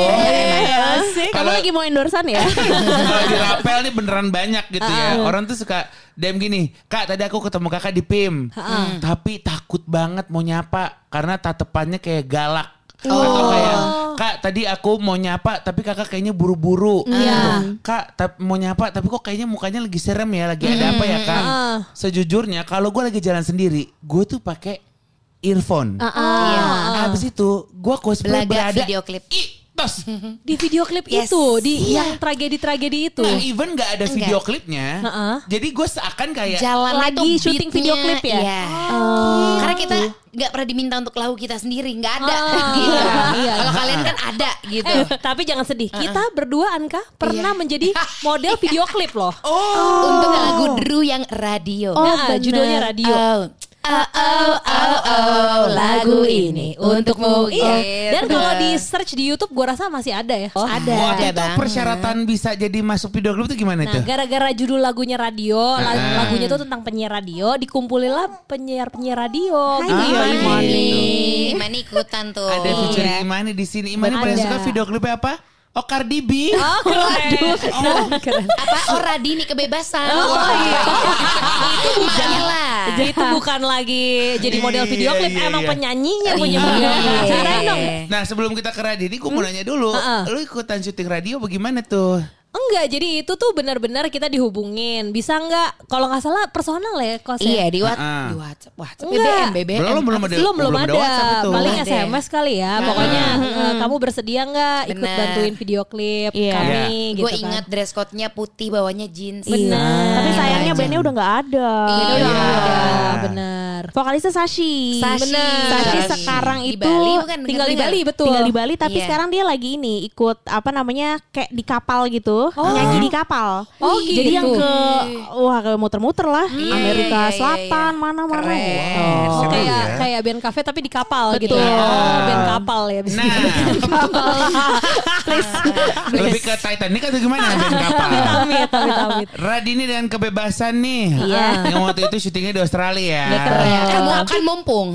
Kamu Kalau- lagi mau endorsan ya? Kalau di rapel nih beneran banyak gitu Ah. ya. Orang tuh suka DM gini, Kak tadi aku ketemu kakak di PIM. Ah. Tapi takut banget mau nyapa karena tatapannya kayak galak. Oh. Atau kayak, Kak tadi aku mau nyapa tapi kakak kayaknya buru-buru. Iya. Gitu. Kak tap- mau nyapa tapi kok kayaknya mukanya lagi serem ya. Lagi ada apa ya kak? Ah. Sejujurnya kalau gue lagi jalan sendiri, gue tuh pakai earphone. Ah, Iya. Habis itu gue cosplay Belaga berada video klip. Ih, tos. Di video klip Yes. itu, di yang tragedi-tragedi itu. Nah, even nggak ada video klipnya. Heeh. Jadi gue seakan kayak Jalan Lagi syuting video klip ya? Iya. Oh. Karena kita nggak pernah diminta untuk lagu kita sendiri, nggak ada. Ah, gitu. iya. Kalau kalian kan ada gitu. Eh, tapi jangan sedih. Kita berdua Anka pernah Iya. menjadi model video klip loh. Untuk lagu Drew yang radio. Nah, bener. judulnya radio. Oh. Oh, oh, oh, oh, lagu ini untukmu. Iya. Dan Gitu. kalau di search di YouTube gue rasa masih ada ya. Ada. waktu Ada itu banget. persyaratan bisa jadi masuk video klip itu gimana Nah, tuh? gara-gara judul lagunya radio, lagu- Ah. lagunya itu tentang penyiar radio, dikumpulilah penyiar-penyiar radio. Hai, gitu. Dio Ah, Imani. Ini Imani ikutan tuh. Ada featuring Imani di sini. Imani paling suka video klipnya apa? Oh Cardi B. Oh, keren. keren. Apa? Oh Radini kebebasan. Oh, iya. itu bukan lah. Itu bukan lagi jadi model video Iya, klip, iya, emang iya. penyanyinya punya Iya. video. Ceritain dong. Nah sebelum kita ke Radini, gue mau nanya dulu. Lu ikutan syuting radio bagaimana tuh? Enggak, jadi itu tuh benar-benar kita dihubungin. Bisa nggak? Kalau nggak salah personal ya kos Iya di, what, Ah. di WhatsApp. WhatsApp. Enggak. BBM, BBM. Belum, belum ada. belum belum belum ada ada, paling. SMS kali ya. Pokoknya eh, kamu bersedia nggak ikut Benar. bantuin video klip Iya. kami gitu Gue kan. ingat dress code-nya putih, bawahnya jeans. Iya. Tapi sayangnya bandnya udah nggak ada. Iya. Udah nggak Iya. ada, benar. Vokalisnya Sashi. Sashi. Bener. Sashi Sashi. sekarang Di itu Bali bukan? Tinggal di Bener-bener. Bali betul. tinggal di Bali tapi Iya. sekarang dia lagi ini ikut apa namanya kayak di kapal gitu nyanyi di kapal Oh, jadi gitu. yang ke wah ke muter-muter lah Iya, Amerika iya, iya, Selatan mana-mana Keren. gitu. Oh, kayak ya. kayak band cafe tapi di kapal gitu. Betul. Oh, band kapal ya bisa. Nah, lebih ke Titanic atau gimana band kapal? Amit, amit, amit. Radini dengan kebebasan nih. Iya. Yang waktu itu syutingnya di Australia. keren. Kan, kan mumpung.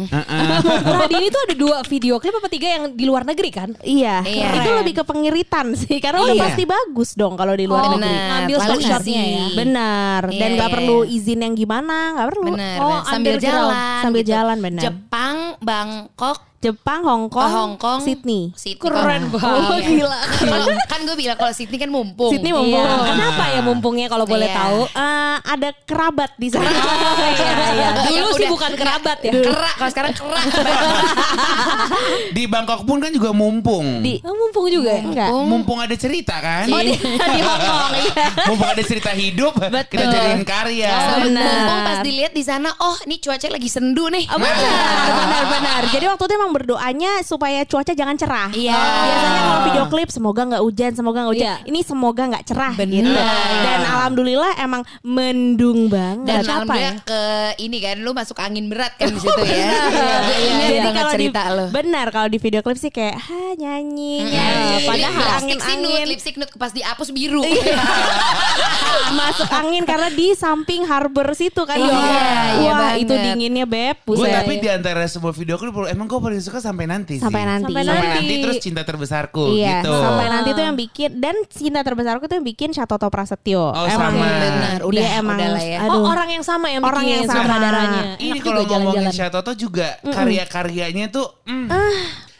Radini itu ada dua video klip apa tiga yang di luar negeri kan? Iya, Iya. itu lebih ke pengiritan sih karena udah Iya. pasti bagus dong kalau di luar Oh, negeri. benar. Ngambil screenshotnya easy. ya. Benar, Iya, dan nggak iya, perlu iya. izin yang gimana, nggak perlu. Benar, Oh, benar. sambil jalan. Sambil gitu. jalan, benar. Jepang, Bangkok, Jepang, Hong Kong, oh, Hong Kong, Sydney. Sydney. Keren Oh, banget. iya. Gila. Kalau- kan gue bilang kalau Sydney kan mumpung. Sydney mumpung. Iya. Kenapa ya mumpungnya kalau boleh Iya. tahu? Eh, ada kerabat di sana. iya, iya. Dulu sih udah- bukan kerabat ya. Kerak, kalau sekarang kerak. Di Bangkok pun kan juga mumpung. Di Oh, mumpung juga enggak. Mumpung ada cerita kan? Oh, di, di Hong Kong iya. Mumpung ada cerita hidup, kita jadiin karya. Oh, benar. Mumpung pas dilihat di sana, oh ini cuaca lagi sendu nih. Oh, benar, benar, benar. Jadi waktu itu emang berdoanya supaya cuaca jangan cerah. Iya. Biasanya kalau video klip semoga nggak hujan, semoga nggak hujan. Iya. Ini semoga nggak cerah Benar. gitu. Dan alhamdulillah emang mendung banget. Dan Apa alhamdulillah ya? ke ini kan lu masuk angin berat kan di situ ya. Iya, Iya, Jadi iya, kalau di cerita lu. benar kalau di video klip sih kayak ha nyanyi, Iya, nyanyi. iya, padahal lipstick angin sih nude, angin lipstick nude pas dihapus biru. masuk angin karena di samping harbor situ kan. Iya, Ya iya Wah itu dinginnya beb. Gue tapi di antara sebuah video klip emang gue paling suka sampai nanti sih. sampai nanti. Sampai Sampai nanti. nanti terus cinta terbesarku Iya, gitu. sampai nanti tuh yang bikin dan cinta terbesarku tuh yang bikin Shatoto Prasetyo. Oh, emang sama. Benar, dia udah, emang udah lah ya. aduh. Oh, orang yang sama yang Orang bikin yang sama. sutradaranya. Ini Enak kalau juga ngomongin jalan-jalan. Shatoto juga karya-karyanya tuh mm.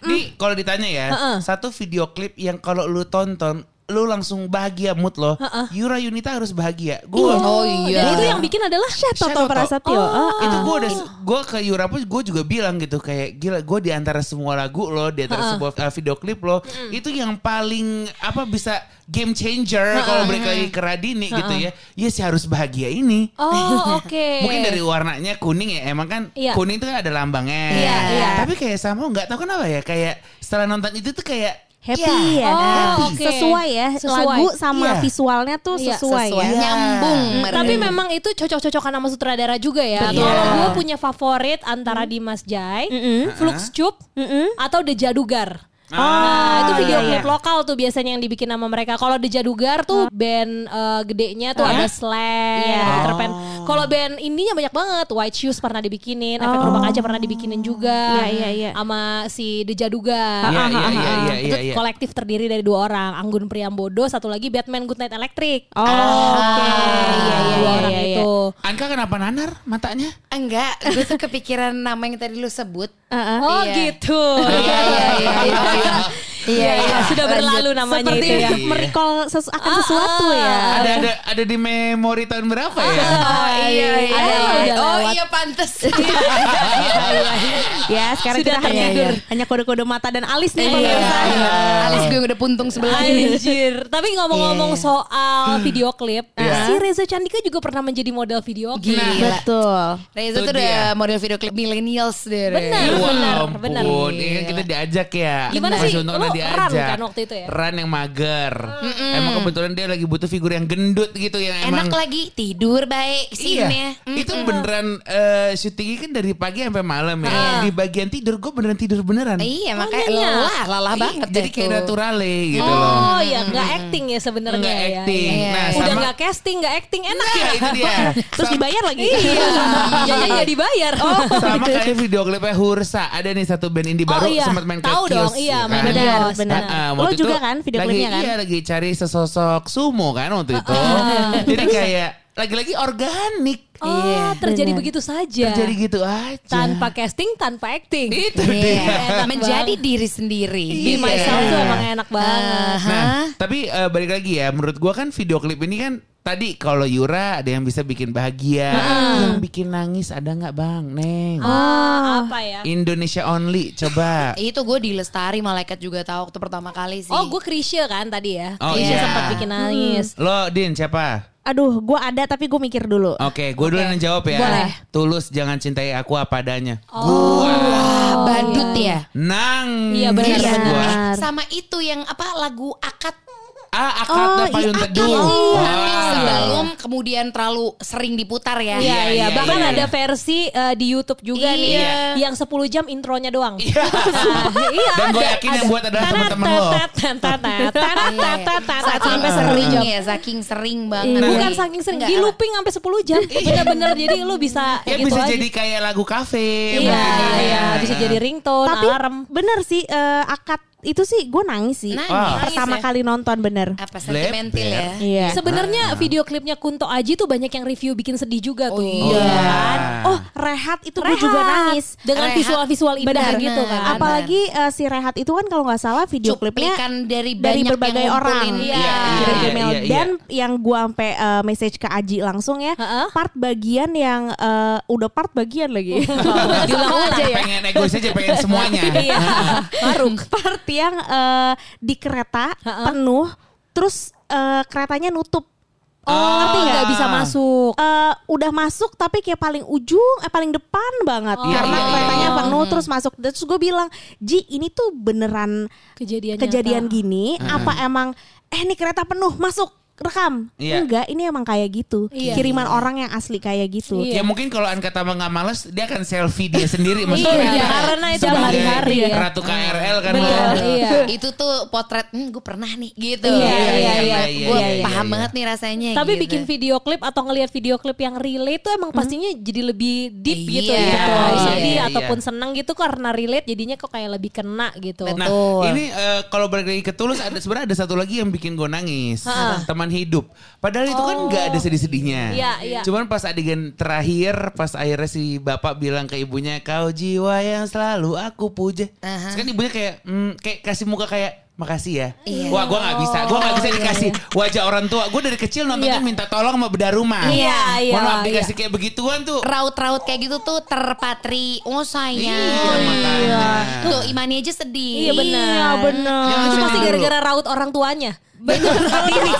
Nih kalau ditanya ya, Heeh. satu video klip yang kalau lu tonton lu langsung bahagia mood lo. Yura Yunita harus bahagia. Gue Oh iya. Dan itu yang bikin adalah Shatoto. Prasetyo. Oh. Ah, itu gue udah gue ke Yura pun gue juga bilang gitu kayak gila gue di antara semua lagu lo di antara sebuah uh, video klip lo itu yang paling apa bisa game changer kalau balik lagi ke Radini gitu ya ya sih harus bahagia ini Oh, oke. mungkin dari warnanya kuning ya emang kan Iya. kuning itu kan ada lambangnya Iya, iya. tapi kayak sama nggak tahu kenapa ya kayak setelah nonton itu tuh kayak happy Iya. ya. Oh, Happy. oke. Sesuai ya. Sesuai. Lagu sama Iya. visualnya tuh Iya, sesuai, Sesuai. ya. Nyambung. mereka. Tapi memang itu cocok-cocokan sama sutradara juga ya. Betul. Kalau gue punya favorit antara Dimas Jai, Flux Cup, atau Dejadugar. nah, itu video iya, klip lokal tuh biasanya yang dibikin sama mereka. Kalau Dejadugar tuh band eh, gedenya tuh ada Slash, Iya. Peter Pan. Kalau band indinya banyak banget. White Shoes pernah dibikinin, Efek Rumah Kaca pernah dibikinin juga. Iya, iya, iya. Sama si Dejadugar. Iya, iya, iya, iya, itu iya, iya. kolektif terdiri dari dua orang, Anggun Priambodo, satu lagi Batman Goodnight Electric. Oh, oke. Iya, iya, dua iya, orang iya, iya. itu. Anka kenapa nanar matanya Enggak, gue tuh kepikiran nama yang tadi lu sebut. Heeh. Oh Iya. gitu. Iya, iya, iya, iya, iya. Iya, iya, sudah berlalu namanya Seperti itu ya. merecall sesu- akan sesuatu ya. Ada ada ada di memori tahun berapa ya? Oh iya iya. Ada, udah oh lewat. iya pantes. Ya sekarang Sudah kita hanya tertidur. hanya kode-kode mata dan alis nih Iya. pemirsa. Alis gue udah puntung sebelah. Anjir. Tapi ngomong-ngomong Iya. soal video klip, Iya. si Reza Candika juga pernah menjadi model video klip. Gila. Betul. Reza Itu tuh udah dia. model video klip millennials deh. Benar. Wah, benar, benar. Ini kita diajak ya. Gimana sih? Untung Lo diajak. run kan waktu itu ya? Run yang mager. Emang kebetulan dia lagi butuh figur yang gendut gitu yang emang Enak lagi tidur baik Iya, scene-nya. itu beneran eh, syutingnya kan dari pagi sampai malam ya. Di bagian tidur gue beneran tidur beneran. Iya makanya nyenyak. lelah, lelah Iya, banget Jadi kayak naturale gitu loh. Oh ya nggak acting ya sebenarnya Nggak ya, acting. ya. Nah, Udah sama- nggak casting, nggak acting enak Nah, ya. itu dia. Terus Sa- dibayar lagi. Iya, jadi nggak dibayar. Oh, Sama kayak video klipnya Hursa. Ada nih satu band indie Oh, baru iya. sempat main ke Tahu dong, iya, ya main kan? Benar, benar. Ah, ah, Lo juga itu kan video lagi, klipnya kan? Iya lagi cari sesosok sumo kan waktu itu. Jadi kayak lagi-lagi organik. Oh, terjadi benar. begitu saja. Terjadi gitu aja. tanpa casting, tanpa acting. itu Iya. dia. Menjadi banget. diri sendiri. Be Iya. myself tuh emang enak banget. Nah, tapi eh, balik lagi ya, menurut gua kan video klip ini kan tadi kalau Yura ada yang bisa bikin bahagia, yang bikin nangis ada nggak bang, Neng? Ah, apa ya? Indonesia only, coba. Itu gue di Lestari malaikat juga tahu waktu pertama kali sih. Oh, gue Krisya kan tadi ya. Oh, Krisya iya. sempat bikin nangis. Lo Din siapa? Aduh, gue ada tapi gue mikir dulu. Oke, gue dulu yang jawab ya. Boleh. Tulus jangan cintai aku apa adanya. Oh. Wah, badut ya. Nang. Iya, benar, Gua. benar. Sama itu yang apa lagu akad Ah, akadnya Oh, payung iya, teduh. iya, Wah. sebelum kemudian terlalu sering diputar ya. Iya, Iya, iya. iya, Bahkan iya. ada versi eh, di YouTube juga nih Iya. yang 10 jam intronya doang. Iya. iya, Dan gue ada, yakin yang ada. buat adalah teman-teman lo. Saking sampai sering ya, saking sering banget. Bukan saking sering, di looping sampai 10 jam. Bener-bener jadi lu bisa Ya gitu bisa aja. jadi kayak lagu kafe. Iya, ya. iya, bisa jadi ringtone, Tapi alarm. bener sih eh, akad itu sih gue nangis sih. Nangis. Ah. Pertama Nangis ya? kali nonton bener. Apa sentimental ya? Iya. Sebenarnya video klipnya Kunto Aji tuh banyak yang review bikin sedih juga tuh. iya. kan? Oh rehat itu gue Rehat. juga nangis. Dengan Rehat. visual-visual indah Benar. gitu kan. Apalagi eh, si rehat itu kan kalau nggak salah video klipnya Cuplikan dari dari banyak berbagai yang orang. Iya. Kirim iya, email. iya, iya. Dan yang gua sampai eh, message ke Aji langsung ya, Heeh. part bagian yang eh, udah part bagian lagi. Diulang aja ya. Pengen egois aja pengen semuanya. Iya. Maruk. part yang eh, di kereta penuh, terus eh, keretanya nutup. Oh, ngerti nggak? nggak bisa masuk. Eh, udah masuk tapi kayak paling ujung, eh paling depan banget Oh. karena Iya, iya, keretanya iya. penuh terus masuk. Terus gue bilang, Ji ini tuh beneran Kejadian kejadian nyata. gini? Apa emang eh ini kereta penuh masuk rekam? Iya. Enggak, ini emang kayak gitu. Iya. Kiriman orang yang asli kayak gitu. Iya. Ya mungkin kalau Anka Tama nggak males, dia akan selfie dia sendiri. Iya, maksudnya. karena itu hari-hari ya. Ratu KRL kan Betul, iya. Itu tuh potret, hmm, gue pernah nih gitu. Iya, iya, iya, Gue iya, iya, paham iya. banget nih rasanya. Tapi gitu. bikin video klip atau ngelihat video klip yang relate tuh emang pastinya jadi lebih deep Iya, gitu ya. Kalau sedih Iya, ataupun iya. senang gitu karena relate jadinya kok kayak lebih kena gitu. Betul. Nah ini eh, kalau balik lagi ke Tulus ada sebenarnya ada satu lagi yang bikin gue nangis teman hidup. Padahal itu kan nggak ada sedih-sedihnya. Iya, iya. Cuman pas adegan terakhir pas akhirnya si bapak bilang ke ibunya kau jiwa yang selalu aku puja. Aha. Terus kan ibunya kayak hmm, kayak kasih muka kayak makasih ya. Iya. Wah gue nggak bisa, gue nggak bisa dikasih wajah orang tua. Gue dari kecil nontonnya Iya. minta tolong sama beda rumah. Iya, iya, Mohon maaf iya. dikasih kayak begituan tuh. raut-raut kayak gitu tuh terpatri. Oh sayang. Iya, makanya. Tuh Imani aja sedih. Iya benar. Iya bener. Jangan Itu pasti gara-gara raut orang tuanya. Bener ini.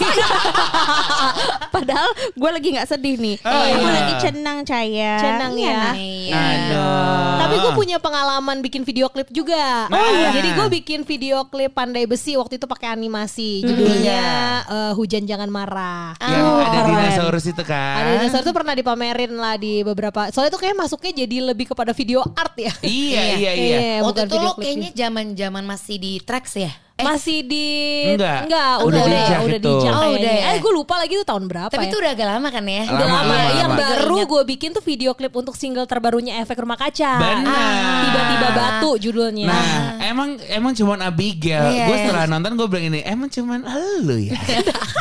Padahal gue lagi nggak sedih nih. Oh, Aku iya. lagi cenang caya. Cenang Iya, ya. nah. Iya. Aduh. Tapi gue punya pengalaman bikin video klip juga. Oh, iya. Jadi gue bikin video klip Pandai Besi waktu itu pakai animasi. Judulnya eh, Hujan Jangan Marah. Yang Oh, ada keren. dinosaurus itu kan. Ada dinosaur itu pernah dipamerin lah di beberapa. Soalnya itu kayak masuknya jadi lebih kepada video art ya. Iya iya iya. Bukan Waktu itu lo klipnya. kayaknya zaman-zaman masih di tracks ya? Masih di Enggak. enggak Udah udah di udah, itu. di Jak Oh, udah ya. Eh gue lupa lagi itu tahun berapa Tapi ya. itu udah agak lama kan ya? Udah Lama, lama. lama, Yang lama. baru gue bikin tuh video klip untuk single terbarunya Efek Rumah Kaca. Benar. Tiba-tiba batu judulnya. Nah, emang emang cuman Abigail. Iya, gue setelah nonton gue bilang ini, emang cuman lu ya.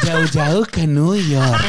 Jauh-jauh ke New York,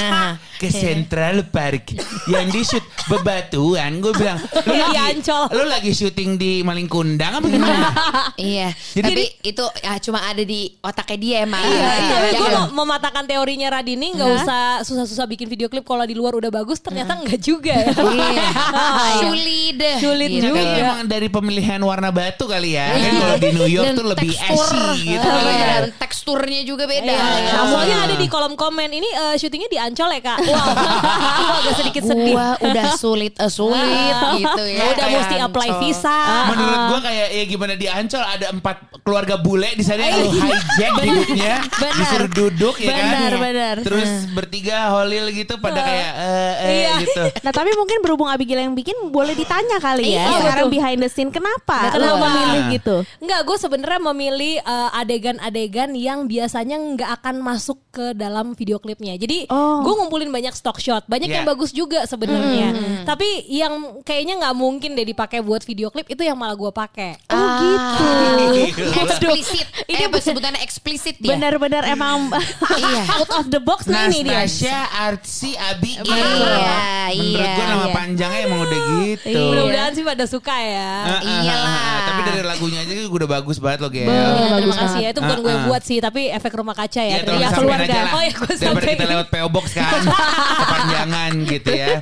ke Central Park, yang di shoot bebatuan. Gue bilang, lu Iya, di lagi, Ancol. lu lagi syuting di Malingkundang apa gimana? Iya. Jadi- Tapi itu ya cuma ada di otaknya dia emang. Iya, tapi Ya gue mau mematahkan teorinya Radini nggak usah susah-susah bikin video klip kalau di luar udah bagus ternyata nggak juga ya. Iya. Sulit. Sulit juga. Emang dari pemilihan warna batu kali ya. Kan kalau di New York tuh lebih tekstur, ashy gitu. Iya, Iya. dan teksturnya juga beda. Iya, Ya. nah, soalnya ada di kolom komen ini eh, syutingnya di Ancol ya kak. Wow, aku agak sedikit sedih. Gua udah sulit, eh, sulit gitu ya. Udah Kayak mesti apply Ancol. visa. Menurut gua kayak ya gimana di Ancol ada empat keluarga bule di sana yang lu hijack hidupnya, disuruh duduk ya kan. Benar, benar. Terus bertiga holil gitu pada kayak eh eh Iya. gitu. Nah tapi mungkin berhubung Abigail yang bikin boleh ditanya kali ya Iya, sekarang betul. behind the scene kenapa Nah, kenapa? memilih gitu? Enggak, gue sebenarnya memilih eh, adegan-adegan yang biasanya nggak akan masuk ke dalam video klipnya. Jadi Oh. gue ngumpulin banyak stock shot, banyak Yeah. yang bagus juga sebenarnya. Tapi yang kayaknya nggak mungkin deh dipakai buat video klip itu yang malah gue pakai. Oh gitu. Eksplisit. Ini Ini apa sebutannya eksplisit dia? Benar-benar emang Iya. out of the box nih ini dia. Nastasia Artsy Abigail. Iya, Menurut iya, gua nama iya. panjangnya emang udah gitu. Iya. Mudah-mudahan sih pada suka ya. Ah, ah, Iyalah. ah, ah. Tapi dari lagunya aja gue udah bagus banget loh, Gel. Iya, terima kasih ya. Itu bukan gue Ah, ah. buat sih, tapi efek rumah kaca ya. Iya, disampein keluarga. Oh ya, gue Daripada sampai. kita lewat PO Box kan. Kepanjangan gitu ya.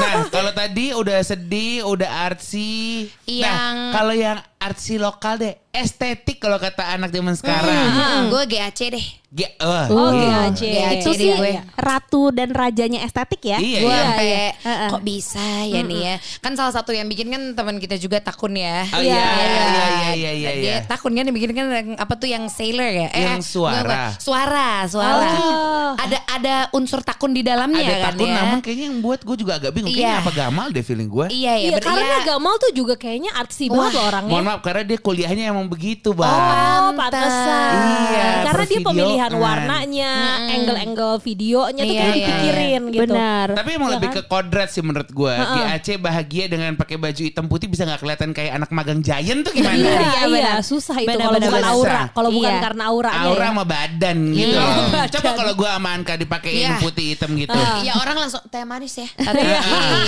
Nah, kalau tadi udah sedih, udah artsy. Nah, Yang- kalau yang artsy lokal deh, estetik kalau kata anak zaman sekarang. Hmm, gue GAC deh. Ge- wah, Oh, iya. GAC. Itu Jadi sih gue. ratu dan rajanya estetik ya. Iya, gue iya. sampai Heeh. kok bisa ya nih ya. Kan salah satu yang bikin kan teman kita juga Takun ya. Oh, iya, iya, iya, iya, iya, iya, Dia iya. Takun kan yang bikin kan yang apa tuh yang sailor ya? Yang suara. bukan, bukan. Suara, suara. Oh. Ada ada unsur Takun di dalamnya Ada kan takut ya. namun kayaknya yang buat gue juga agak bingung. Kayaknya Iya. apa gamal deh feeling gue. Iya ya, Iya, ber- karena iya. Gamal tuh juga kayaknya artsy banget loh orangnya. Mohon maaf karena dia kuliahnya emang begitu, Bang. Oh, Pantes. pantesan. Iya, Karena dia pemilihan warnanya, angle-angle videonya tuh Iya, kayak iya. dipikirin gitu. Benar. Tapi emang Iya lebih kan? ke kodrat sih menurut gue. GAC bahagia dengan pakai baju hitam putih bisa nggak kelihatan kayak anak magang Giant tuh gimana? Iya, Iya, iya, benar. susah itu kalau bukan benar. aura. Kalau bukan Iya. karena auranya Aura ya. sama badan gitu Iya, loh. badan. Coba kalau gue sama Anka dipakein Iya. putih hitam gitu. Ya orang langsung teh manis ya. Iya.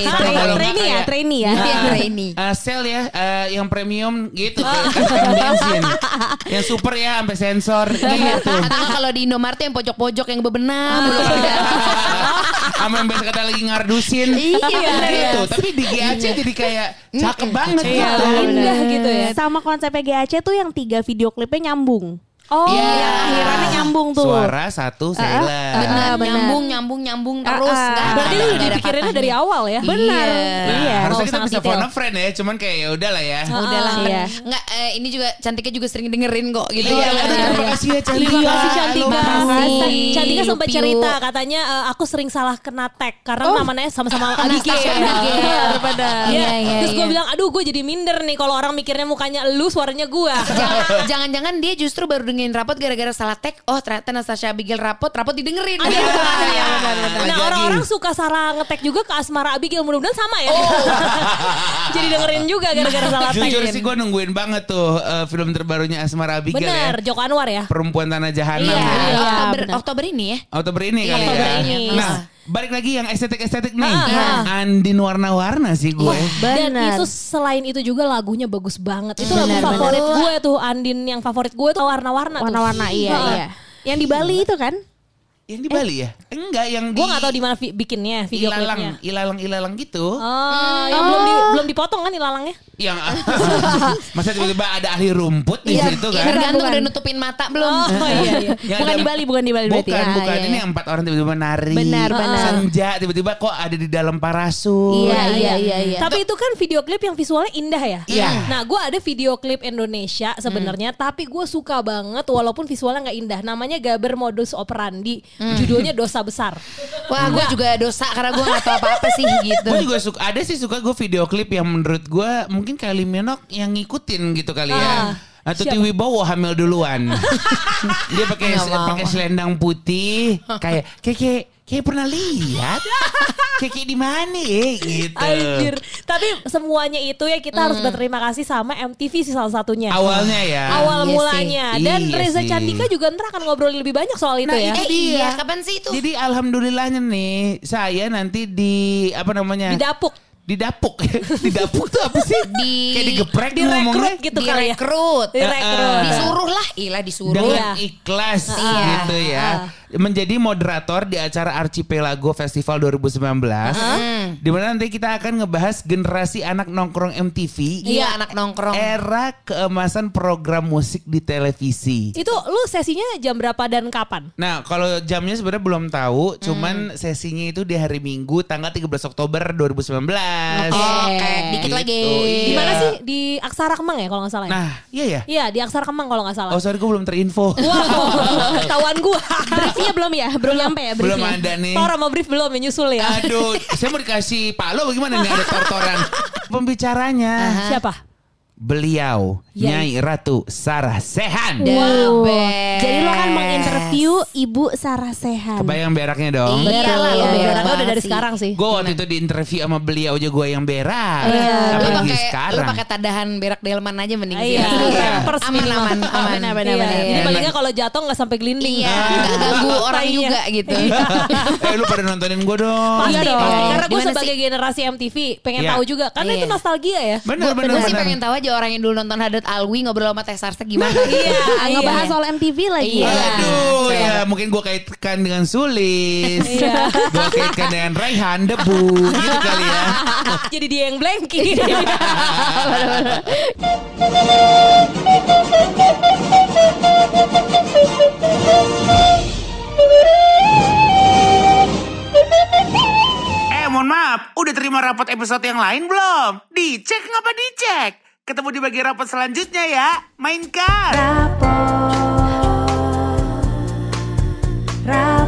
Sama Trainee ya, trainee ya. Iya, ini. Eh, sel ya eh, yang premium gitu bensin. Yang super ya sampai sensor gitu. Atau kalau di Indomaret yang pojok-pojok yang bebenam mulu Ah. pada. Sama yang biasa kata lagi ngardusin. Iya. gitu. Tapi di GAC jadi kayak cakep banget Iya, gitu. indah gitu ya. Sama konsepnya GAC tuh yang tiga video klipnya nyambung. Oh, Iya. Yang akhirannya nyambung tuh. Suara satu Sheila. Benar, benar. nyambung, nyambung, nyambung terus. Ada- Berarti lu dipikirinnya dari awal ya. Benar. Iya. Nah, Iya. harusnya Oh, kita bisa phone a friend ya, cuman kayak ya udahlah ya. Udahlah. Iya. Enggak eh, ini juga cantiknya juga sering dengerin kok gitu. Iya, ya. terima kasih ya Cantika. Terima kasih Cantika. Cantika sempat cerita katanya eh, aku sering salah kena tag karena namanya sama-sama Anastasia Abigail. Abigail. Benar. Iya, Iya, iya, Terus gue iya. bilang, aduh gue jadi minder nih kalau orang mikirnya mukanya lu, suaranya gue. Jangan- Jangan-jangan dia justru baru dengerin rapot gara-gara salah tag. Oh ternyata Natasha Abigail rapot, rapot didengerin. Iya. iya, Nah orang-orang suka salah ngetek juga ke Asmara Abigail mudah-mudahan sama ya. Jadi dengerin juga gara-gara salah tag. Jujur sih gue nungguin banget tuh eh, film terbarunya Asmara Abigail Bener, ya. Joko Anwar ya. Perempuan Tanah Jahanam. Iya, ya. Oktober, benar. Oktober ini ya. Oktober ini kali Oktober ya. ini. Nah, balik lagi yang estetik-estetik nih. Ah, Andin warna-warna sih gue. Dan Benar. itu selain itu juga lagunya bagus banget. Itu Benar, lagu favorit gue tuh Andin yang favorit gue tuh warna-warna. tuh. Warna-warna iya Heeh. iya. Yang di Bali itu kan? Yang di Bali ya? Enggak, yang di Gue gak tahu di mana vi- bikinnya video klipnya. ilalang, ilalang, ilalang gitu. Oh, yang belum di, belum dipotong kan ilalangnya? Yang masa tiba-tiba ada ahli rumput di Iya, situ kan? tergantung Bukan. udah nutupin mata belum. Oh iya iya. Yang bukan ada- di Bali, bukan di Bali berarti. Bukan, Ah, bukan. iya, Ini iya. empat orang tiba-tiba nari. Benar, benar. Senja tiba-tiba kok ada di dalam parasut. Iya, iya, iya, iya. Tapi itu kan video klip yang visualnya indah ya. Iya. Nah, gue ada video klip Indonesia sebenarnya, tapi gue suka banget walaupun visualnya nggak indah. Namanya Gaber Modus Operandi. Judulnya Dosa Besar. Wah, gue juga dosa karena gue gak tahu apa-apa sih gitu. Gue juga suka ada sih suka gue video klip yang menurut gue mungkin Kylie Minogue yang ngikutin gitu kali ya. Ah, Atau siapa? Tiwi Bowo hamil duluan. Dia pakai pakai selendang putih kayak kayak kayak, pernah lihat. kayak kayak di mana ya gitu. Anjir. Tapi semuanya itu ya kita harus berterima kasih sama MTV sih salah satunya. Awalnya ya. Awal Iya mulanya. sih. Dan Iya Reza sih. Candika juga ntar akan ngobrolin lebih banyak soal itu Nah, ya. Eh iya, kapan sih itu? Jadi alhamdulillahnya nih saya nanti di apa namanya? Di dapuk. Didapuk. Didapuk tuh apa sih? Di- Kayak digeprek direkrut ngomongnya. gitu kali ya. direkrut. Direkrut. Disuruh lah, ilah disuruh. dengan Iya. ikhlas Iya. gitu ya. Menjadi moderator di acara Archipelago Festival 2019. Di mana nanti kita akan ngebahas generasi anak nongkrong MTV. Iya, anak nongkrong. Era keemasan program musik di televisi. Itu lu sesinya jam berapa dan kapan? Nah, kalau jamnya sebenarnya belum tahu, cuman sesinya itu di hari Minggu tanggal 13 Oktober 2019. Oke, dikit Gitu, lagi. iya. Di mana sih? Di Aksara Kemang ya kalau nggak salah ya? Nah, iya ya. Iya di Aksara Kemang kalau nggak salah. Oh, sorry gue belum terinfo. Wow, ketahuan gua. Briefnya belum ya? Belum nyampe ya belum ada nih. Tor sama brief belum ya nyusul ya. Aduh, saya mau dikasih Pak Lo bagaimana nih ada tor-toran. Pembicaranya Siapa? Beliau Ya. Nyai Ratu Sarah Sehan. Oh. Jadi lo kan menginterview Ibu Sarah Sehan. Kebayang beraknya dong. Iya lah, lo berak Beraknya udah dari sekarang sih. Gue waktu itu di interview sama beliau aja gue yang berak. Iya. Lu Apalagi pakai lu sekarang. pakai tadahan berak delman aja mending. Iya, Iya. pampers Aman aman aman. Benar, benar, Iya, benar. Jadi palingnya kalau jatuh nggak sampai gelinding. Iya, nggak ganggu orang juga gitu. eh lu pada nontonin gue dong. Pasti, Iya dong. Karena gue sebagai generasi MTV pengen Iya. tahu juga. Karena Iya. itu nostalgia ya. Bener bener Gue sih pengen tahu aja orang yang dulu nonton Hadat Alwi ngobrol sama Teh Sarsa gimana. Iya, Ah, ngebahas soal MTV lagi. Iya. Aduh Iya. ya mungkin gue kaitkan dengan Sulis. Iya. gue kaitkan dengan Raihan Debu gitu kali ya. Jadi dia yang blanky. Eh mohon maaf, udah terima rapot episode yang lain belum? Dicek ngapa dicek? Ketemu di bagian rapot selanjutnya ya. Mainkan. Rapot. Rapot.